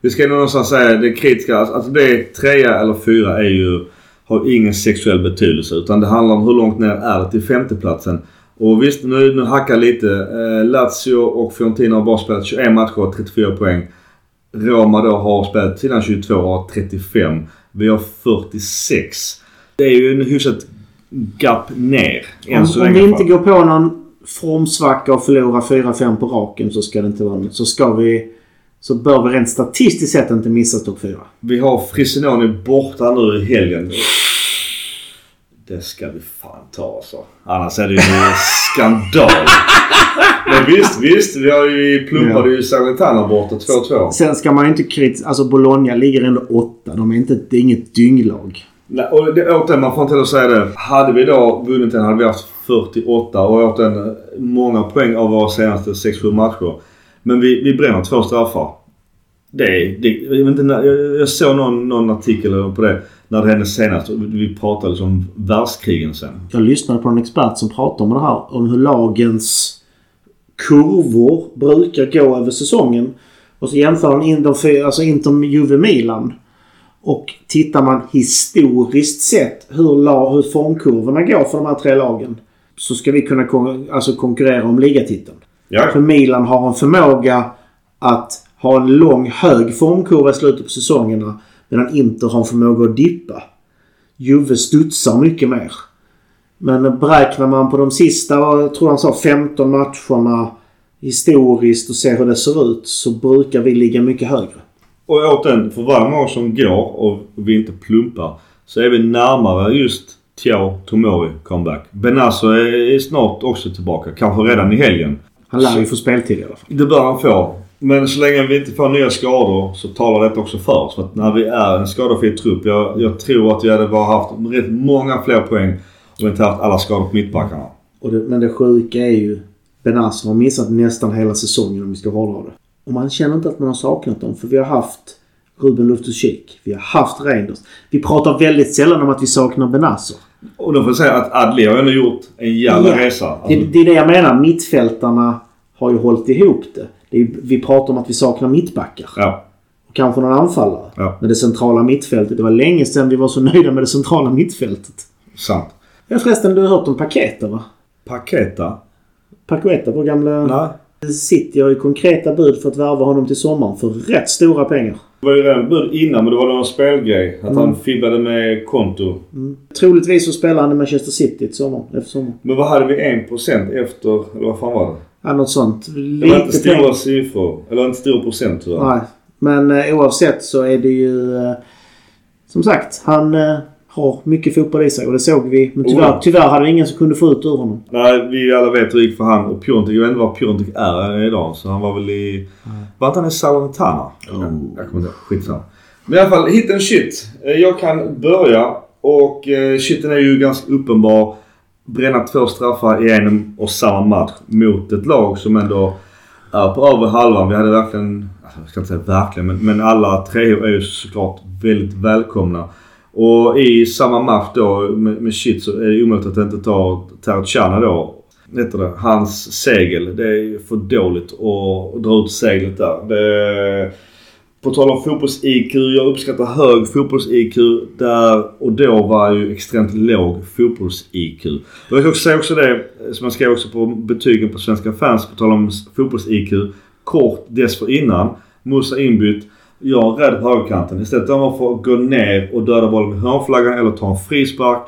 Vi ska nog någonstans säga det kritiska. Alltså, alltså det är trea eller fyra är ju, har ingen sexuell betydelse. Utan det handlar om hur långt ner är det till femteplatsen. Och visst, nu, nu hackar lite. Eh, Lazio och Fiorentina har bara spelat 21 matcher och 34 poäng. Roma då har spelat sina 22 och har 35. Vi har 46. Det är ju en hyfsat gap ner. än Om, så om vi inte går på någon formsvacka och förlorar 4-5 på raken så ska det inte vara. Så ska vi... Så bör vi rent statistiskt sett inte missa topp 4. Vi har Frisinoni borta nu i helgen. Det ska vi fan ta alltså. Annars är det ju en skandal. Men visst, visst. Vi har ju plumpade ju Salernitana borta 2-2. Sen ska man ju inte kritisera... Alltså Bologna ligger ändå åtta. De är inte... Det är inget dynglag. Nej, och det, återigen, man får inte heller säga det. Hade vi då vunnit den hade vi haft 48 och återigen många poäng av våra senaste 6-7 matcher. Men vi, vi bränner två straffar. Det. Det, jag, vet inte, jag, jag såg någon, någon artikel på det när det hände senast. Vi pratade liksom om världskrigen sen. Jag lyssnade på en expert som pratade om det här. Om hur lagens kurvor brukar gå över säsongen. Och så jämför han in de fyra, alltså Inter Juve Milan. Och tittar man historiskt sett hur, la, hur formkurvorna går för de här tre lagen. Så ska vi kunna kon, alltså konkurrera om ligatiteln. Ja. För Milan har en förmåga att ha en lång hög formkurva i slutet på säsongerna. Medan Inter har en förmåga att dippa. Juve studsar mycket mer. Men beräknar man på de sista, jag tror han sa 15 matcherna historiskt och ser hur det ser ut så brukar vi ligga mycket högre. Och återigen, för varje månad som går och vi inte plumpar så är vi närmare just Thiao Tomori comeback. Benazo är, är snart också tillbaka. Kanske redan i helgen. Han lär ju få speltid i alla fall. Det bör han få. Men så länge vi inte får nya skador så talar detta också för oss. För att när vi är en skadefri trupp. Jag, jag tror att vi hade bara haft rätt många fler poäng om vi inte haft alla skador på mittbackarna. Det, men det sjuka är ju Benazzo har missat nästan hela säsongen om vi ska hålla det. Och man känner inte att man har saknat dem för vi har haft Ruben Loftus-Cheek. Vi har haft Reinders. Vi pratar väldigt sällan om att vi saknar Benazzo. Och då får jag säga att Adli har ändå gjort en jävla Ja. resa. Det, Alltså, det är det jag menar. Mittfältarna har ju hållit ihop det. det är, vi pratar om att vi saknar mittbackar. ja. Och kanske någon anfallare. Ja. Men det centrala mittfältet. Det var länge sedan vi var så nöjda med det centrala mittfältet. Sant. Ja förresten, du har hört om Paketa va? Paketa? Paqueta, vår gamla... Nej. City har ju konkreta bud för att värva honom till sommaren för rätt stora pengar. Det var ju redan bud innan men det var någon spelgrej. Att han fibblade med konto. Troligtvis så spelar han i Manchester City till sommar, efter sommaren. Men vad hade vi? 1% efter? Eller vad fan var det? Ja, något sånt. Det var inte Lite stora pengar. siffror. Eller inte stora procent tyvärr. Nej. Men eh, oavsett så är det ju... Eh, som sagt, han eh, har mycket fotboll i sig och det såg vi. Men tyvärr, Oh, tyvärr hade vi ingen som kunde få ut ur honom. Nej, vi alla vet hur det gick för han och Piontek. Jag vet inte var Piontek är idag. Så han var väl i... Var inte han i Salernitana? Jag kommer inte ihåg. Skitsamma. Men i alla fall, hit and shit. Eh, Jag kan börja och eh, shiten är ju ganska uppenbar. Bränna två straffar i en och samma match mot ett lag som ändå är på över halvan. Vi hade verkligen, alltså, jag ska inte säga verkligen, men, men alla tre är ju såklart väldigt välkomna. Och i samma match då med, med shit så är det omöjligt att inte ta Tertjana då. Heter det, hans segel. Det är ju för dåligt att dra ut seglet där. Det, på tal om fotbolls-IQ. Jag uppskattar hög fotbolls-IQ där och då var ju extremt låg fotbolls-IQ. Jag ska också säga också det som jag skrev också på betygen på Svenska fans på tal om fotbolls-IQ. Kort dessförinnan. Musa inbytt. Jag är rädd på högerkanten. Istället för att gå ner och döda bollen med hörnflaggan eller ta en frispark.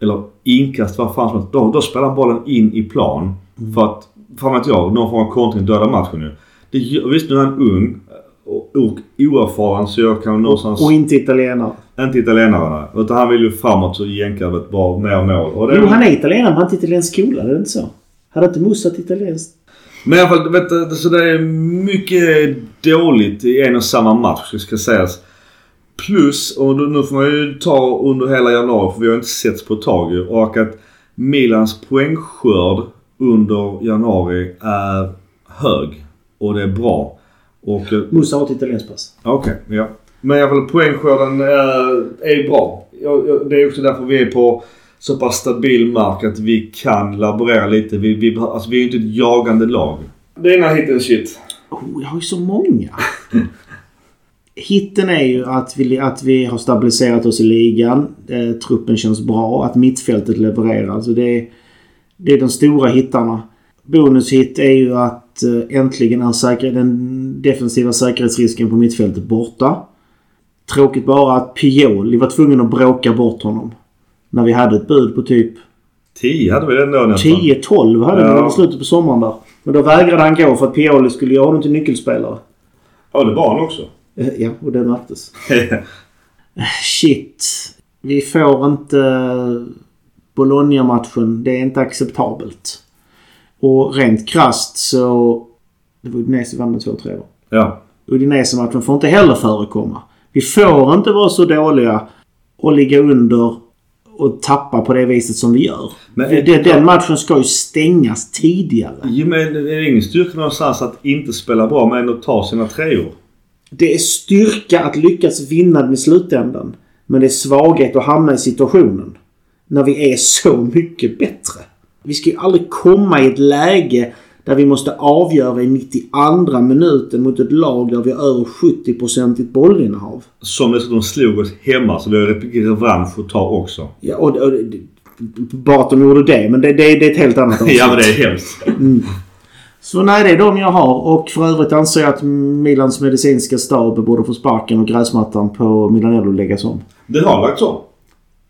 Eller inkast, vad fan som helst. Då, då spelar bollen in i plan. För att, fan vet jag, någon form av kontring dödar matchen ju. Det, visst nu är han ung och, och oerfaren så jag kan någonstans... Och inte italienare. Inte italienare nej. Utan han vill ju framåt så jänka ett bra mer mål. Och det, Jo, han är italienare men han har inte italiensk skola. Det är inte så? Hade inte Musa italienskt? Men i alla fall, vet du, så det är mycket dåligt i en och samma match ska- sägas. Plus, och nu får man ju ta under hela januari för vi har inte setts på ett tag Och att Milans poängskörd under januari är hög. Och det är bra. Och... eh, Musa har ett italienskt pass. Okej, ja. Men i alla fall poängskörden är, är bra. Det är också därför vi är på så pass stabil mark att vi kan laborera lite. Vi, vi, alltså vi är ju inte ett jagande lag. Det är ena hitten shit. Oh, jag har ju så många. Hitten är ju att vi, att vi har stabiliserat oss i ligan. Eh, truppen känns bra. Att mittfältet levererar. Alltså det, är, det är de stora hittarna. Bonushit är ju att eh, äntligen är säker, den defensiva säkerhetsrisken på mittfältet borta. Tråkigt bara att Pioli var tvungen att bråka bort honom. När vi hade ett bud på typ 10 hade vi den då nästan. 10-12 hade Ja. vi i slutet på sommaren där. Men då vägrade han gå för att Pioli skulle göra honom till nyckelspelare. Ja, det var han också. Eh, Ja, och det märktes. Shit. Vi får inte Bologna-matchen. Det är inte acceptabelt. Och rent krasst så... Det var Udinese vann med 2-3 va? ja. Udinese-matchen får inte heller förekomma. Vi får inte vara så dåliga och ligga under och tappa på det viset som vi gör. Men- Det- det, den matchen ska ju stängas tidigare. Jo, men det är ingen styrka någonstans att inte spela bra men ändå ta sina treor. Det är styrka att lyckas vinna den i slutändan. Men det är svaghet att hamna i situationen. När vi är så mycket bättre. Vi ska ju aldrig komma i ett läge där vi måste avgöra i 92 minuten mot ett lag där vi har över 70% bollinnehav. Som dessutom slog oss hemma så vi har revansch att ta också. Ja, och, och, bara att de gjorde det, men det, det, det är ett helt annat avsnitt. Ja men det är hemskt. Så nej, det är de jag har. Och för övrigt anser jag att Milans medicinska stab borde få sparken och gräsmattan på Milanello läggas om. Det har lagts om.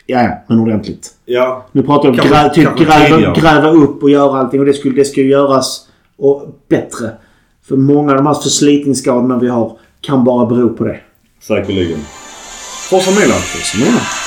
Ja, men ordentligt. Ja. Nu pratar jag om grä, typ gräva, gräva upp och göra allting. Och det, skulle, det ju göras och bättre. För många av de här förslitningsskadorna vi har kan bara bero på det. Säkerligen. Forza Milan. Menar jag.